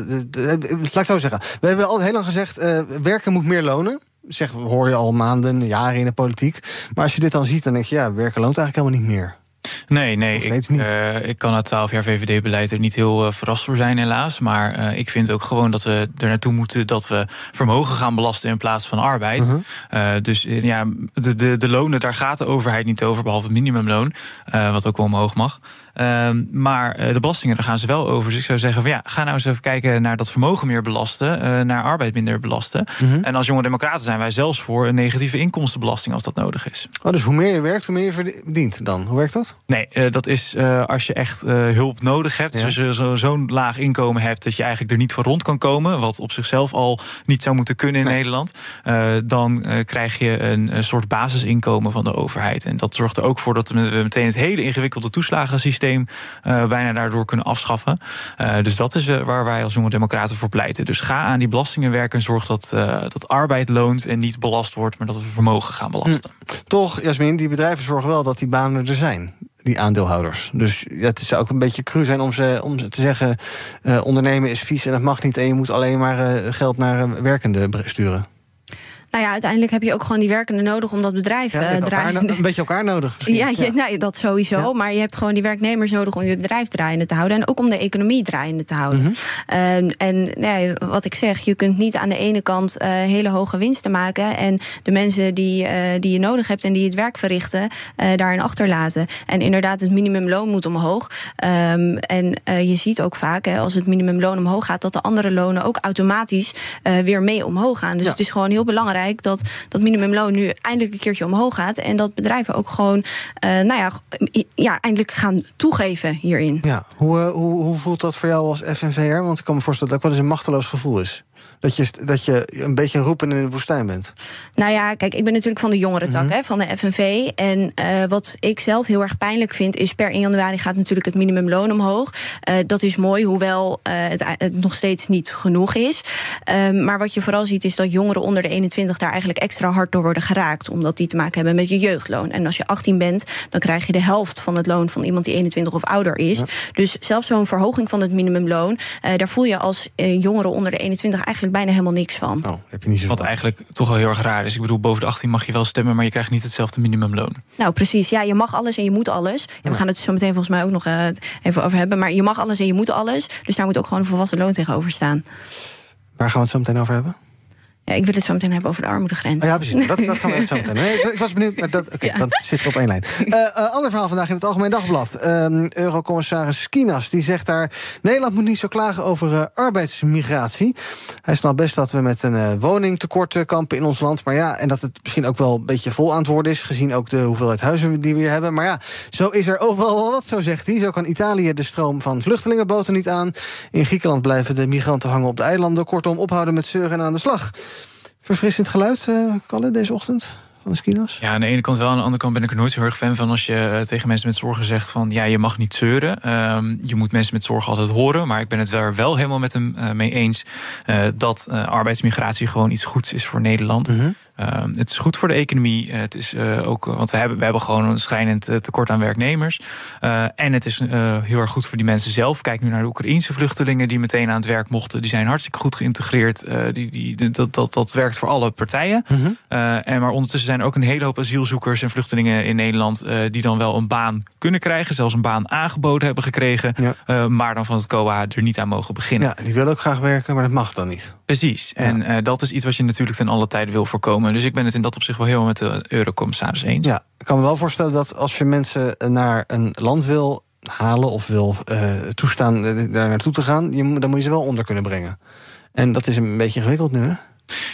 laat ik zo zeggen. We hebben al heel lang gezegd: werken moet meer lonen. Zeg, hoor je al maanden, jaren in de politiek. Maar als je dit dan ziet, dan denk je: ja, werken loont eigenlijk helemaal niet meer. Nee, nee. Ik, uh, ik kan na twaalf jaar VVD-beleid er niet heel uh, verrast voor zijn, helaas. Maar uh, ik vind ook gewoon dat we er naartoe moeten dat we vermogen gaan belasten in plaats van arbeid. -huh. dus ja, de, de, de lonen, daar gaat de overheid niet over, behalve het minimumloon, wat ook wel omhoog mag. Uh, maar uh, de belastingen, daar gaan ze wel over. Dus ik zou zeggen van ja, ga nou eens even kijken naar dat vermogen meer belasten, uh, naar arbeid minder belasten. -huh. En als jonge democraten zijn wij zelfs voor een negatieve inkomstenbelasting als dat nodig is. Oh, dus hoe meer je werkt, hoe meer je verdient dan? Hoe werkt dat? Nee, uh, dat is uh, als je echt hulp nodig hebt. Ja. Dus als je zo'n laag inkomen hebt dat je eigenlijk er niet voor rond kan komen. Wat op zichzelf al niet zou moeten kunnen in nee. Nederland. dan krijg je een, een, soort basisinkomen van de overheid. En dat zorgt er ook voor dat we meteen het hele ingewikkelde toeslagensysteem bijna daardoor kunnen afschaffen. dus dat is waar wij als jonge democraten voor pleiten. Dus ga aan die belastingen werken en zorg dat, dat arbeid loont en niet belast wordt, maar dat we vermogen gaan belasten. Hm. Toch, Jasmin, die bedrijven zorgen wel dat die banen er zijn die aandeelhouders. Dus ja, het zou ook een beetje cru zijn om ze, om te zeggen... Uh, ondernemen is vies en dat mag niet... en je moet alleen maar uh, geld naar werkenden sturen. Nou ja, uiteindelijk heb je ook gewoon die werkenden nodig om dat bedrijf ja, uh, draaien. Een beetje elkaar nodig. [LAUGHS] Ja, je, nou, dat sowieso. Ja. Maar je hebt gewoon die werknemers nodig om je bedrijf draaiende te houden. En ook om de economie draaiende te houden. Mm -hmm. uh, en nou wat ik zeg, je kunt niet aan de ene kant uh, hele hoge winsten maken. En de mensen die, die je nodig hebt en die het werk verrichten, daarin achterlaten. En inderdaad, het minimumloon moet omhoog. Um, en je ziet ook vaak, hè, als het minimumloon omhoog gaat, dat de andere lonen ook automatisch weer mee omhoog gaan. Dus het is gewoon heel belangrijk dat dat minimumloon nu eindelijk een keertje omhoog gaat. En dat bedrijven ook gewoon, uh, nou ja, ja, eindelijk gaan toegeven hierin. Ja, hoe, uh, hoe, hoe voelt dat voor jou als FNVR? Want ik kan me voorstellen dat dat wel eens een machteloos gevoel is. Dat je, dat je een beetje een roepen in de woestijn bent. Nou ja, kijk, ik ben natuurlijk van de jongere tak, mm -hmm. hè, van de FNV. En uh, wat ik zelf heel erg pijnlijk vind, is per 1 januari gaat natuurlijk het minimumloon omhoog. Uh, dat is mooi, hoewel uh, het, het, nog steeds niet genoeg is. maar wat je vooral ziet, is dat jongeren onder de 21 daar eigenlijk extra hard door worden geraakt. Omdat die te maken hebben met je jeugdloon. En als je 18 bent, dan krijg je de helft van het loon van iemand die 21 of ouder is. Ja. Dus zelfs zo'n verhoging van het minimumloon, daar voel je als jongere onder de 21 eigenlijk bijna helemaal niks van. Oh, heb je niet zo Wat eigenlijk toch wel heel erg raar is. Ik bedoel, boven de 18 mag je wel stemmen, maar je krijgt niet hetzelfde minimumloon. Nou, precies. Ja, je mag alles en je moet alles. Ja, we gaan het zo meteen volgens mij ook nog uh, even over hebben. Maar je mag alles en je moet alles. Dus daar moet ook gewoon een volwassen loon tegenover staan. Waar gaan we het zo meteen over hebben? Ja, ik wil het zo meteen hebben over de armoedegrens. Oh ja, precies. Dat, dat gaan we [LAUGHS] het zo meteen. Nee, ik was benieuwd, maar dat, okay, ja. dan zitten we op één lijn. Uh, [LAUGHS] uh, ander verhaal vandaag in het Algemeen Dagblad. Uh, Eurocommissaris Skinas die zegt daar... Nederland moet niet zo klagen over uh, arbeidsmigratie. Hij snapt best dat we met een woningtekort kampen in ons land. Maar ja, en dat het misschien ook wel een beetje vol aan het worden is... gezien ook de hoeveelheid huizen die we hier hebben. Maar ja, zo is er overal wel wat, zo zegt hij. Zo kan Italië de stroom van vluchtelingenboten niet aan. In Griekenland blijven de migranten hangen op de eilanden. Kortom, ophouden met zeuren en aan de slag. Verfrissend geluid, uh, Kalle, deze ochtend? Van de skinas? Ja, aan de ene kant wel. Aan de andere kant ben ik er nooit zo heel erg fan van... als je uh, tegen mensen met zorgen zegt van... ja, je mag niet zeuren. Um, je moet mensen met zorgen altijd horen. Maar ik ben het wel, wel helemaal met hem uh, mee eens... dat arbeidsmigratie gewoon iets goeds is voor Nederland. Uh, het is goed voor de economie. Uh, het is uh, ook, want we hebben, we hebben gewoon een schrijnend tekort aan werknemers. en het is heel erg goed voor die mensen zelf. Kijk nu naar de Oekraïnse vluchtelingen die meteen aan het werk mochten. Die zijn hartstikke goed geïntegreerd. die, die, dat, dat, dat werkt voor alle partijen. Mm -hmm. en maar ondertussen zijn er ook een hele hoop asielzoekers en vluchtelingen in Nederland. die dan wel een baan kunnen krijgen. Zelfs een baan aangeboden hebben gekregen. Ja. maar dan van het COA er niet aan mogen beginnen. Ja, die willen ook graag werken, maar dat mag dan niet. Precies. Ja. En dat is iets wat je natuurlijk ten alle tijde wil voorkomen. Dus ik ben het in dat opzicht wel helemaal met de eurocommissaris eens. Ja, ik kan me wel voorstellen dat als je mensen naar een land wil halen of wil uh, toestaan daar naartoe te gaan, je, dan moet je ze wel onder kunnen brengen. En dat is een beetje ingewikkeld nu, hè?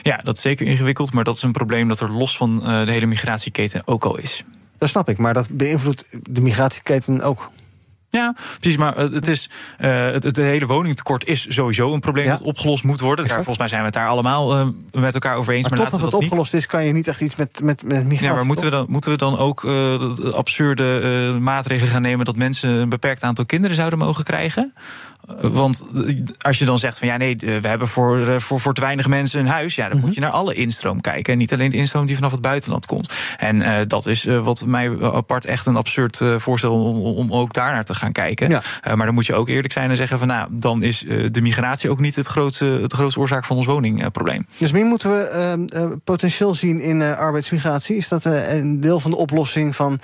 Ja, dat is zeker ingewikkeld, maar dat is een probleem dat er los van uh, de hele migratieketen ook al is. Dat snap ik, maar dat beïnvloedt de migratieketen ook. Ja, precies. Maar het, is, uh, het, het hele woningtekort is sowieso een probleem ja. dat opgelost moet worden. Daar, volgens mij zijn we het daar allemaal uh, met elkaar over eens. Maar, maar totdat het opgelost niet. is, kan je niet echt iets met, met, met migratie. Ja, maar moeten we, dan, moeten we dan ook uh, absurde maatregelen gaan nemen dat mensen een beperkt aantal kinderen zouden mogen krijgen? Want als je dan zegt van ja, nee, we hebben voor, voor, voor te weinig mensen een huis, ja, dan moet je naar alle instroom kijken. En niet alleen de instroom die vanaf het buitenland komt. En uh, dat is uh, wat mij apart echt een absurd uh, voorstel om, om ook daar naar te gaan kijken. Ja. maar dan moet je ook eerlijk zijn en zeggen van nou, dan is de migratie ook niet het grootste, het grootste oorzaak van ons woningprobleem. Jasmin, moeten we potentieel zien in arbeidsmigratie? Is dat een deel van de oplossing van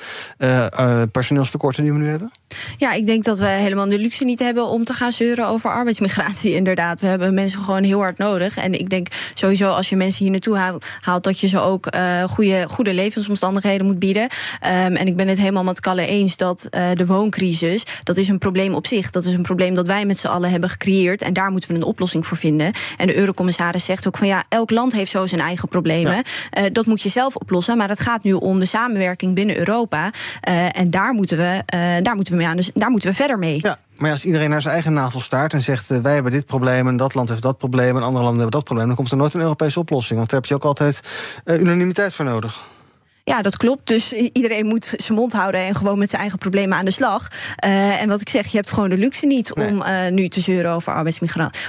personeelstekorten die we nu hebben? Ja, ik denk dat we helemaal de luxe niet hebben om te gaan zeuren over arbeidsmigratie. Inderdaad, we hebben mensen gewoon heel hard nodig. En ik denk sowieso als je mensen hier naartoe haalt, haalt dat je ze ook uh, goede, goede levensomstandigheden moet bieden. Um, en ik ben het helemaal met Kalle eens dat uh, de wooncrisis, dat is een probleem op zich. Dat is een probleem dat wij met z'n allen hebben gecreëerd. En daar moeten we een oplossing voor vinden. En de eurocommissaris zegt ook van ja, elk land heeft zo zijn eigen problemen. Ja. Uh, dat moet je zelf oplossen. Maar het gaat nu om de samenwerking binnen Europa. en daar moeten we, daar moeten we mee aan. Dus daar moeten we verder mee. Ja. Maar als iedereen naar zijn eigen navel staart en zegt: uh, wij hebben dit probleem en dat land heeft dat probleem en andere landen hebben dat probleem, dan komt er nooit een Europese oplossing. Want daar heb je ook altijd uh, unanimiteit voor nodig. Ja, dat klopt. Dus iedereen moet zijn mond houden en gewoon met zijn eigen problemen aan de slag. Uh, en wat ik zeg, je hebt gewoon de luxe niet nee. om uh, nu te zeuren over arbeidsmigratie.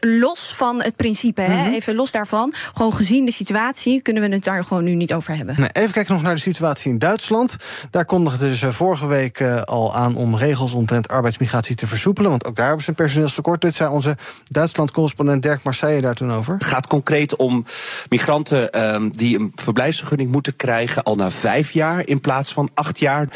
Los van het principe, mm -hmm. hè, even los daarvan. Gewoon gezien de situatie kunnen we het daar gewoon nu niet over hebben. Nee, even kijken nog naar de situatie in Duitsland. Daar kondigden ze vorige week uh, al aan om regels omtrent arbeidsmigratie te versoepelen. Want ook daar hebben ze een personeelstekort. Dit zei onze Duitsland-correspondent Dirk Marseille daar toen over. Het gaat concreet om migranten um, die een verblijfsvergunning moeten krijgen al na vijf jaar in plaats van acht jaar.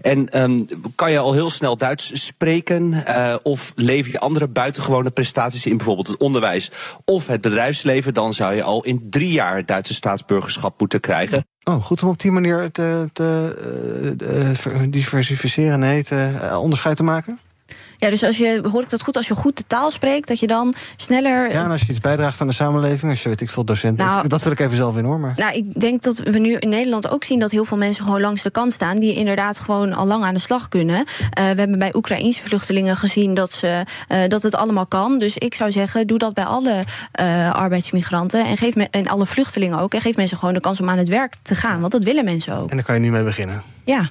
En um, kan je al heel snel Duits spreken uh, of lever je andere buitengewone prestaties in bijvoorbeeld het onderwijs of het bedrijfsleven, dan zou je al in drie jaar het Duitse staatsburgerschap moeten krijgen. Oh, goed om op die manier te, te, te diversificeren, nee, onderscheid te maken? Ja, dus als je, hoor ik dat goed, als je goed de taal spreekt, dat je dan sneller. Ja, en als je iets bijdraagt aan de samenleving, als je weet ik veel docent. Nou, dat wil ik even zelf in hoor. Maar. Nou, ik denk dat we nu in Nederland ook zien dat heel veel mensen gewoon langs de kant staan, die inderdaad gewoon al lang aan de slag kunnen. Uh, we hebben bij Oekraïense vluchtelingen gezien dat, ze, uh, dat het allemaal kan. Dus ik zou zeggen, doe dat bij alle uh, arbeidsmigranten en, geef me, en alle vluchtelingen ook. En geef mensen gewoon de kans om aan het werk te gaan. Want dat willen mensen ook. En daar kan je nu mee beginnen. Ja.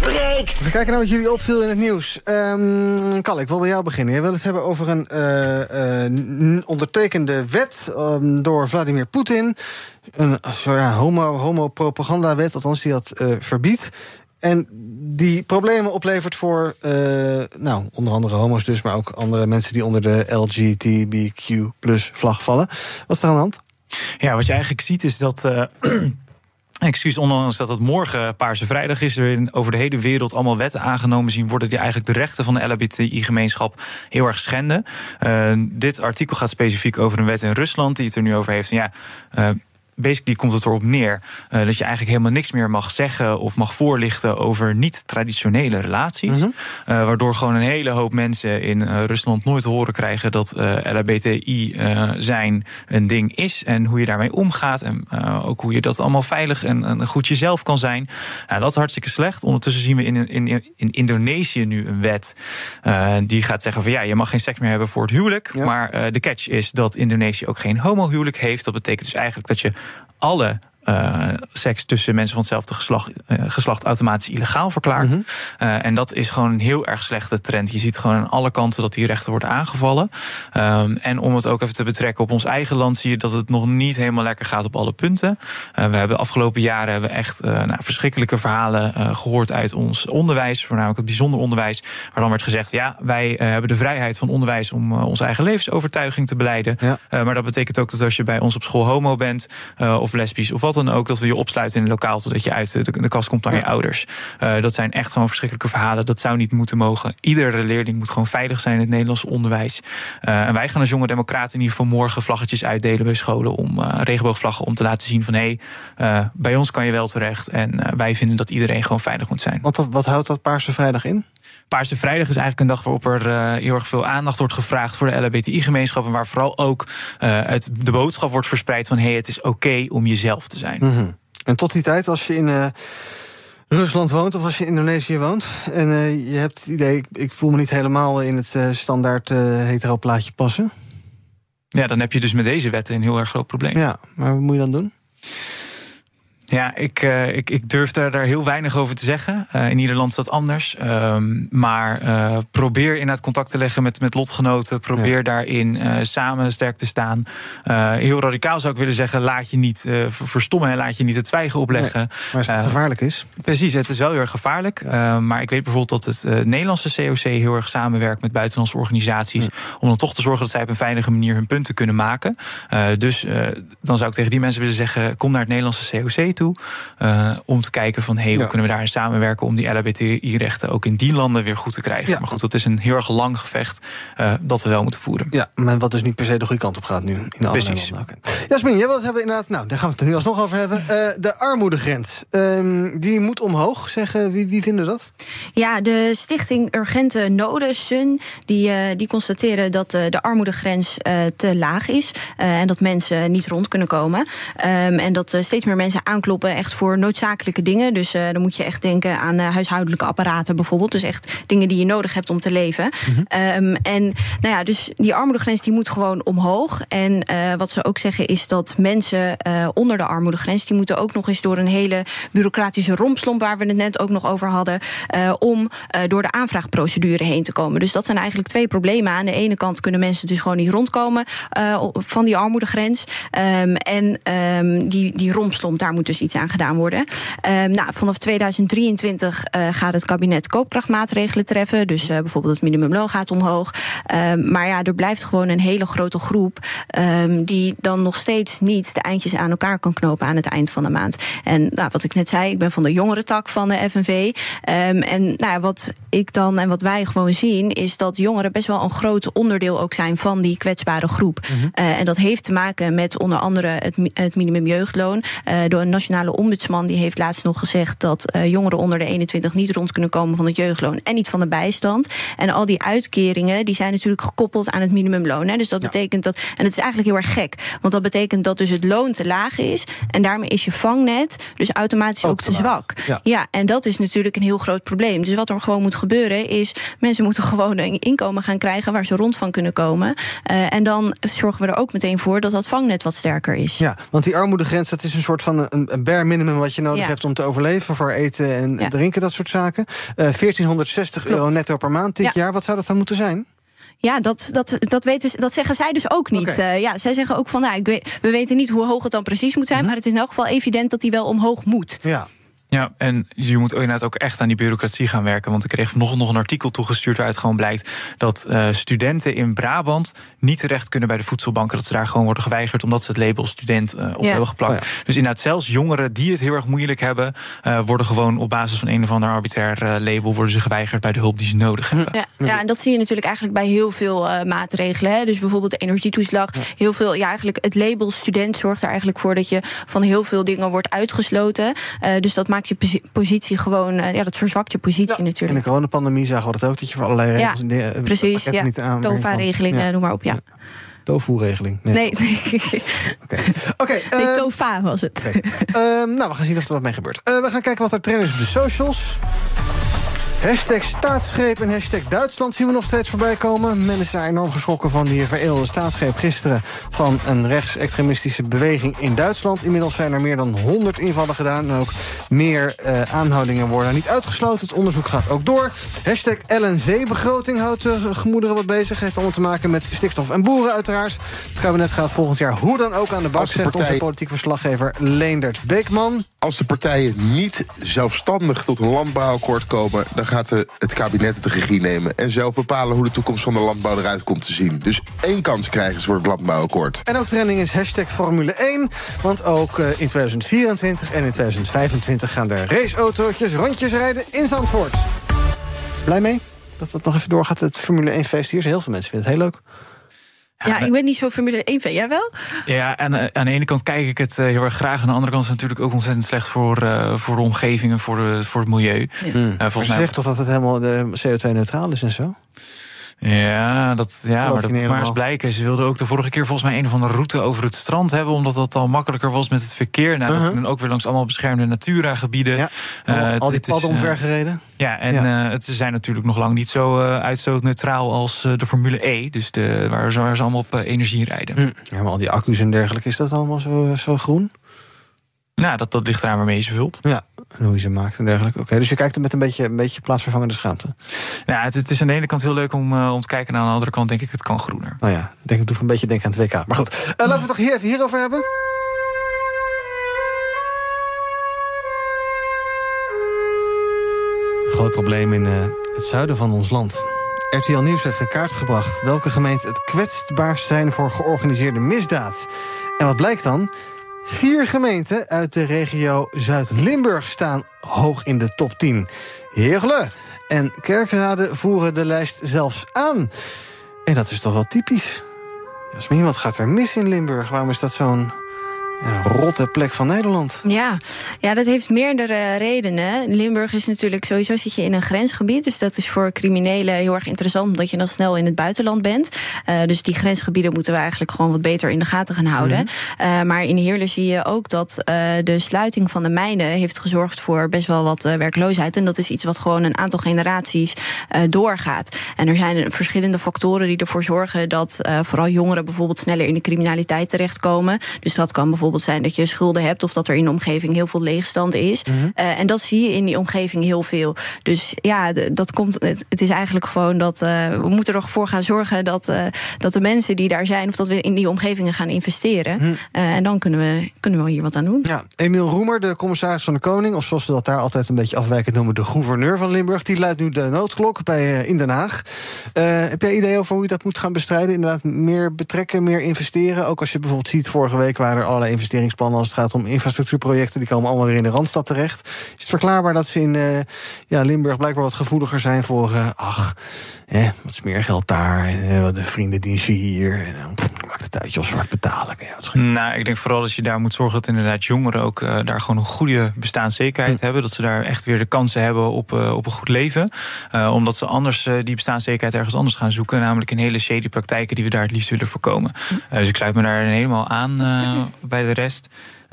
breekt. We kijken naar wat jullie opviel in het nieuws. Um, Kal, ik wil bij jou beginnen. Je wil het hebben over een uh, uh, ondertekende wet um, door Vladimir Poetin. Een sorry, ja, homo, homo-propaganda-wet, althans die dat uh, verbiedt. En die problemen oplevert voor, nou, onder andere homo's dus... maar ook andere mensen die onder de LGTBQ plus vlag vallen. Wat is er aan de hand? Ja, wat je eigenlijk ziet is dat... [CLEARS THROAT] Excuus, ondanks dat het morgen Paarse Vrijdag is, er over de hele wereld allemaal wetten aangenomen zien worden die eigenlijk de rechten van de LHBTI-gemeenschap heel erg schenden. Uh, dit artikel gaat specifiek over een wet in Rusland die het er nu over heeft. Ja, uh, basically komt het erop neer uh, dat je eigenlijk helemaal niks meer mag zeggen of mag voorlichten over niet-traditionele relaties. Mm -hmm. uh, waardoor gewoon een hele hoop mensen in uh, Rusland nooit te horen krijgen dat LHBTI zijn een ding is en hoe je daarmee omgaat en ook hoe je dat allemaal veilig en, en goed jezelf kan zijn. Nou, dat is hartstikke slecht. Ondertussen zien we in, in, in Indonesië nu een wet die gaat zeggen van ja, je mag geen seks meer hebben voor het huwelijk. Ja. Maar de catch is dat Indonesië ook geen homohuwelijk heeft. Dat betekent dus eigenlijk dat je alle uh, seks tussen mensen van hetzelfde geslacht, uh, geslacht automatisch illegaal verklaart. Mm -hmm. uh, en dat is gewoon een heel erg slechte trend. Je ziet gewoon aan alle kanten dat die rechten worden aangevallen. Um, en om het ook even te betrekken op ons eigen land, zie je dat het nog niet helemaal lekker gaat op alle punten. we hebben de afgelopen jaren hebben echt nou, verschrikkelijke verhalen gehoord uit ons onderwijs, voornamelijk het bijzonder onderwijs, waar dan werd gezegd: ja, wij hebben de vrijheid van onderwijs om onze eigen levensovertuiging te beleiden. Ja. maar dat betekent ook dat als je bij ons op school homo bent of lesbisch of wat dan ook, dat we je opsluiten in een lokaal zodat je uit de, de kast komt naar ja. je ouders. Uh, dat zijn echt gewoon verschrikkelijke verhalen. Dat zou niet moeten mogen. Iedere leerling moet gewoon veilig zijn in het Nederlandse onderwijs. Uh, en wij gaan als jonge democraten in ieder geval morgen vlaggetjes uitdelen bij scholen om uh, regenboogvlaggen om te laten zien van hé, hey, bij ons kan je wel terecht. En wij vinden dat iedereen gewoon veilig moet zijn. Want wat houdt dat Paarse Vrijdag in? Paarse Vrijdag is eigenlijk een dag waarop er uh, heel erg veel aandacht wordt gevraagd voor de LHBTI-gemeenschap. En waar vooral ook uh, het, de boodschap wordt verspreid van hé, hey, het is oké okay om jezelf te zijn. Mm -hmm. En tot die tijd, als je in uh, Rusland woont of als je in Indonesië woont. en je hebt het idee, ik, ik, voel me niet helemaal in het standaard hetero plaatje passen. Ja, dan heb je dus met deze wetten een heel erg groot probleem. Ja, maar wat moet je dan doen? Ja, ik, uh, ik, ik durf daar, daar heel weinig over te zeggen. Uh, in ieder land is dat anders. Um, maar uh, probeer inderdaad contact te leggen met, met lotgenoten. Probeer ja. daarin samen sterk te staan. heel radicaal zou ik willen zeggen: laat je niet verstommen en laat je niet het zwijgen opleggen. Nee, maar als het gevaarlijk is? Precies, het is wel heel erg gevaarlijk. Ja. maar ik weet bijvoorbeeld dat het Nederlandse COC heel erg samenwerkt met buitenlandse organisaties. Ja. Om dan toch te zorgen dat zij op een veilige manier hun punten kunnen maken. dus dan zou ik tegen die mensen willen zeggen: kom naar het Nederlandse COC toe. Uh, om te kijken van hey, hoe ja. kunnen we daarin samenwerken om die LHBTI-rechten ook in die landen weer goed te krijgen. Ja. Maar goed, dat is een heel erg lang gevecht uh, dat we wel moeten voeren. Ja, maar wat dus niet per se de goede kant op gaat nu in alle Precies. landen. Okay. Jasmin, jij wilt hebben inderdaad, nou, daar gaan we het er nu alsnog over hebben. Uh, de armoedegrens, uh, die moet omhoog, zeggen wie, wie vinden dat? Ja, de stichting Urgente Noden, SUN, die, die constateren dat de armoedegrens te laag is en dat mensen niet rond kunnen komen. Um, en dat steeds meer mensen aankloppen echt voor noodzakelijke dingen. Dus uh, dan moet je echt denken aan uh, huishoudelijke apparaten bijvoorbeeld. Dus echt dingen die je nodig hebt om te leven. Mm-hmm. Um, en nou ja, dus die armoedegrens die moet gewoon omhoog. En uh, wat ze ook zeggen is dat mensen onder de armoedegrens... die moeten ook nog eens door een hele bureaucratische rompslomp... waar we het net ook nog over hadden... om door de aanvraagprocedure heen te komen. Dus dat zijn eigenlijk twee problemen. Aan de ene kant kunnen mensen dus gewoon niet rondkomen... van die armoedegrens. Um, en um, die, die rompslomp, daar moet dus iets aan gedaan worden. Um, nou, vanaf 2023 uh, gaat het kabinet koopkrachtmaatregelen treffen. Dus uh, bijvoorbeeld het minimumloon gaat omhoog. Um, maar ja, er blijft gewoon een hele grote groep um, die dan nog steeds niet de eindjes aan elkaar kan knopen aan het eind van de maand. En nou, wat ik net zei, ik ben van de jongere tak van de FNV. en nou, ja, wat ik dan en wat wij gewoon zien, is dat jongeren best wel een groot onderdeel ook zijn van die kwetsbare groep. Mm-hmm. Uh, en dat heeft te maken met onder andere het, het minimumjeugdloon. door een nationale ombudsman die heeft laatst nog gezegd dat uh, jongeren onder de 21 niet rond kunnen komen van het jeugdloon en niet van de bijstand. En al die uitkeringen die zijn natuurlijk gekoppeld aan het minimumloon. Hè. Dus dat ja. betekent dat, en het is eigenlijk heel erg gek, want dat betekent dat dus het loon te laag is en daarmee is je vangnet dus automatisch ook, ook te, te zwak. Ja. ja, en dat is natuurlijk een heel groot probleem. Dus wat er gewoon moet gebeuren is mensen moeten gewoon een inkomen gaan krijgen waar ze rond van kunnen komen. Uh, en dan zorgen we er ook meteen voor dat dat vangnet wat sterker is. Ja, want die armoedegrens dat is een soort van een, een bare minimum wat je nodig ja. hebt om te overleven voor eten en ja. drinken, dat soort zaken. Uh, 1460 Klopt. euro netto per maand dit ja. jaar. Wat zou dat dan moeten zijn? Ja, dat, dat, dat, weten, dat zeggen zij dus ook niet. Okay. Uh, ja, zij zeggen ook van, nou, ik weet, we weten niet hoe hoog het dan precies moet zijn... Mm -hmm. maar het is in elk geval evident dat die wel omhoog moet. Ja. Ja, en je moet inderdaad ook echt aan die bureaucratie gaan werken. Want ik kreeg vanochtend nog een artikel toegestuurd waaruit gewoon blijkt dat uh, studenten in Brabant niet terecht kunnen bij de voedselbanken. Dat ze daar gewoon worden geweigerd omdat ze het label student uh, op ja. hebben geplakt. Oh ja. Dus inderdaad, zelfs jongeren die het heel erg moeilijk hebben, uh, worden gewoon op basis van een of ander arbitrair label worden ze geweigerd bij de hulp die ze nodig hebben. Ja, ja en dat zie je natuurlijk eigenlijk bij heel veel maatregelen. Hè. Dus bijvoorbeeld de energietoeslag. Ja. Heel veel, ja, eigenlijk het label student zorgt er eigenlijk voor dat je van heel veel dingen wordt uitgesloten. dus dat maakt je positie gewoon, uh, ja, dat verzwakt je positie ja. natuurlijk. In de coronapandemie zagen we dat ook, dat je voor allerlei regels ja, en de, precies, ja. niet aan. TOFA-regelingen, ja. noem maar op, ja. ja. Tofu-regeling. Nee. nee. [LAUGHS] [LAUGHS] Oké. Okay. Nee, uh, TOFA was het. Okay. Uh, nou, we gaan zien of er wat mee gebeurt. Uh, we gaan kijken wat er trend is op de socials. Hashtag staatsgreep en hashtag Duitsland zien we nog steeds voorbij komen. Men is daar enorm geschrokken van die vereelde staatsgreep gisteren... van een rechtsextremistische beweging in Duitsland. Inmiddels zijn er meer dan 100 invallen gedaan. En ook meer uh, aanhoudingen worden niet uitgesloten. Het onderzoek gaat ook door. Hashtag LNV-begroting houdt de gemoederen wat bezig. Heeft allemaal te maken met stikstof en boeren uiteraard. Het kabinet gaat volgend jaar hoe dan ook aan de bak... zegt partij... onze politiek verslaggever Leendert Beekman. Als de partijen niet zelfstandig tot een landbouwakkoord komen... dan gaat het kabinet het regie nemen... en zelf bepalen hoe de toekomst van de landbouw eruit komt te zien. Dus één kans krijgen ze voor het landbouwakkoord. En ook trending is hashtag Formule 1. Want ook uh, in 2024 en in 2025 gaan er raceautootjes rondjes rijden in Zandvoort. Blij mee dat dat nog even doorgaat, het Formule 1-feest hier. Heel veel mensen vinden het heel leuk. Ja, ik ben niet zo Formule 1 fan. Jij wel? Ja, en uh, aan de ene kant kijk ik het uh, heel erg graag. Aan de andere kant is het natuurlijk ook ontzettend slecht voor, uh, voor de omgeving en voor, de, voor het milieu. Ja. Mm. volgens mij zegt toch dat het helemaal CO2-neutraal is en zo? Ja, dat, ja maar dat maar eens blijken. Ze wilden ook de vorige keer volgens mij een of andere route over het strand hebben... omdat dat dan makkelijker was met het verkeer. Nou, uh-huh. dat ging ook weer langs allemaal beschermde Natura-gebieden. Ja, al, al die padden omvergereden. Ja, en ja. Uh, het, ze zijn natuurlijk nog lang niet zo uh, uitstootneutraal als de Formule E. Dus de, waar, ze, waar ze allemaal op energie rijden. Mm. Ja, maar al die accu's en dergelijke, is dat allemaal zo, zo groen? Ja, dat, dat ligt eraan waarmee je ze vult. Ja, en hoe je ze maakt en dergelijke. Oké, dus je kijkt er met een beetje, een beetje plaatsvervangende schaamte. Ja, het, het is aan de ene kant heel leuk om, uh, om te kijken. En aan de andere kant denk ik, het kan groener. Nou ja, denk ik toch een beetje denken aan het WK. Maar goed, uh, laten we het toch hier even hierover hebben. Groot probleem in uh, het zuiden van ons land. RTL Nieuws heeft in kaart gebracht welke gemeenten het kwetsbaarst zijn voor georganiseerde misdaad. En wat blijkt dan? Vier gemeenten uit de regio Zuid-Limburg staan hoog in de top 10. Heerle en Kerkrade voeren de lijst zelfs aan. En dat is toch wel typisch. Jasmin, wat gaat er mis in Limburg? Waarom is dat zo'n ja, rotte plek van Nederland. Ja. ja, dat heeft meerdere redenen. Limburg is natuurlijk sowieso zit je in een grensgebied. Dus dat is voor criminelen heel erg interessant, omdat je dan snel in het buitenland bent. Uh, dus die grensgebieden moeten we eigenlijk gewoon wat beter in de gaten gaan houden. Mm -hmm. uh, maar in Heerlen zie je ook dat uh, de sluiting van de mijnen heeft gezorgd voor best wel wat werkloosheid. En dat is iets wat gewoon een aantal generaties doorgaat. En er zijn verschillende factoren die ervoor zorgen dat vooral jongeren bijvoorbeeld sneller in de criminaliteit terechtkomen. Dus dat kan bijvoorbeeld zijn dat je schulden hebt of dat er in de omgeving heel veel leegstand is. Mm -hmm. uh, en dat zie je in die omgeving heel veel. Dus ja, dat komt. Het, het is eigenlijk gewoon dat uh, we moeten ervoor gaan zorgen dat, uh, dat de mensen die daar zijn, of dat we in die omgevingen gaan investeren. Mm -hmm. en dan kunnen we, kunnen we hier wat aan doen. Ja, Emiel Roemer, de commissaris van de Koning, of zoals ze dat daar altijd een beetje afwijkend noemen, de gouverneur van Limburg, die luidt nu de noodklok bij in Den Haag. heb jij idee over hoe je dat moet gaan bestrijden? Inderdaad, meer betrekken, meer investeren. Ook als je bijvoorbeeld ziet, vorige week waren er allerlei investeringsplannen als het gaat om infrastructuurprojecten. Die komen allemaal weer in de Randstad terecht. Is het verklaarbaar dat ze in uh, ja, Limburg blijkbaar wat gevoeliger zijn voor... Uh, ach, eh, wat smeergeld daar, en, de vriendendienstje hier... En, het uit, zwart betalen. Ja, nou, ik denk vooral dat je daar moet zorgen dat inderdaad jongeren... ook uh, daar gewoon een goede bestaanszekerheid hm. hebben. Dat ze daar echt weer de kansen hebben op, uh, op een goed leven. Uh, omdat ze anders die bestaanszekerheid ergens anders gaan zoeken. Namelijk in hele shady praktijken die we daar het liefst willen voorkomen. Hm. dus ik sluit me daar helemaal aan [LAUGHS] bij de rest.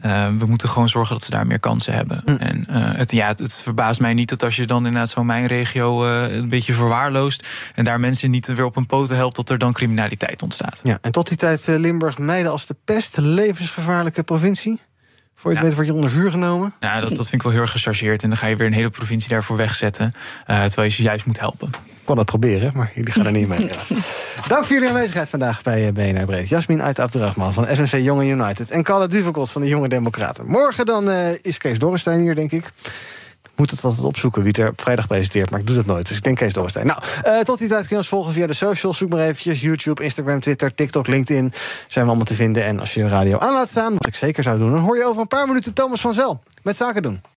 Uh, we moeten gewoon zorgen dat ze daar meer kansen hebben. Mm. En uh, het, ja, het, het, verbaast mij niet dat als je dan inderdaad zo'n mijnregio uh, een beetje verwaarloost. en daar mensen niet weer op een poten helpt, dat er dan criminaliteit ontstaat. Ja, en tot die tijd Limburg mijden als de pest, levensgevaarlijke provincie. Voor je het ja. weet word je onder vuur genomen. Ja, dat, dat vind ik wel heel erg gechargeerd. En dan ga je weer een hele provincie daarvoor wegzetten. terwijl je ze juist moet helpen. Ik kon dat proberen, maar jullie gaan er niet mee. [LAUGHS] Dank voor jullie aanwezigheid vandaag bij BNR Breed. Jasmin Ait Abdurrahman van SNV Jonge United. En Kalle Duvekot van de Jonge Democraten. Morgen dan uh, is Kees Dorrestein hier, denk ik. Moet het altijd opzoeken wie het er vrijdag presenteert, maar ik doe dat nooit. Dus ik denk Kees Dorrestein. Nou, uh, tot die tijd kun je ons volgen via de socials. Zoek maar eventjes YouTube, Instagram, Twitter, TikTok, LinkedIn. Zijn we allemaal te vinden. En als je je radio aan laat staan, wat ik zeker zou doen... dan hoor je over een paar minuten Thomas van Zel met Zaken doen.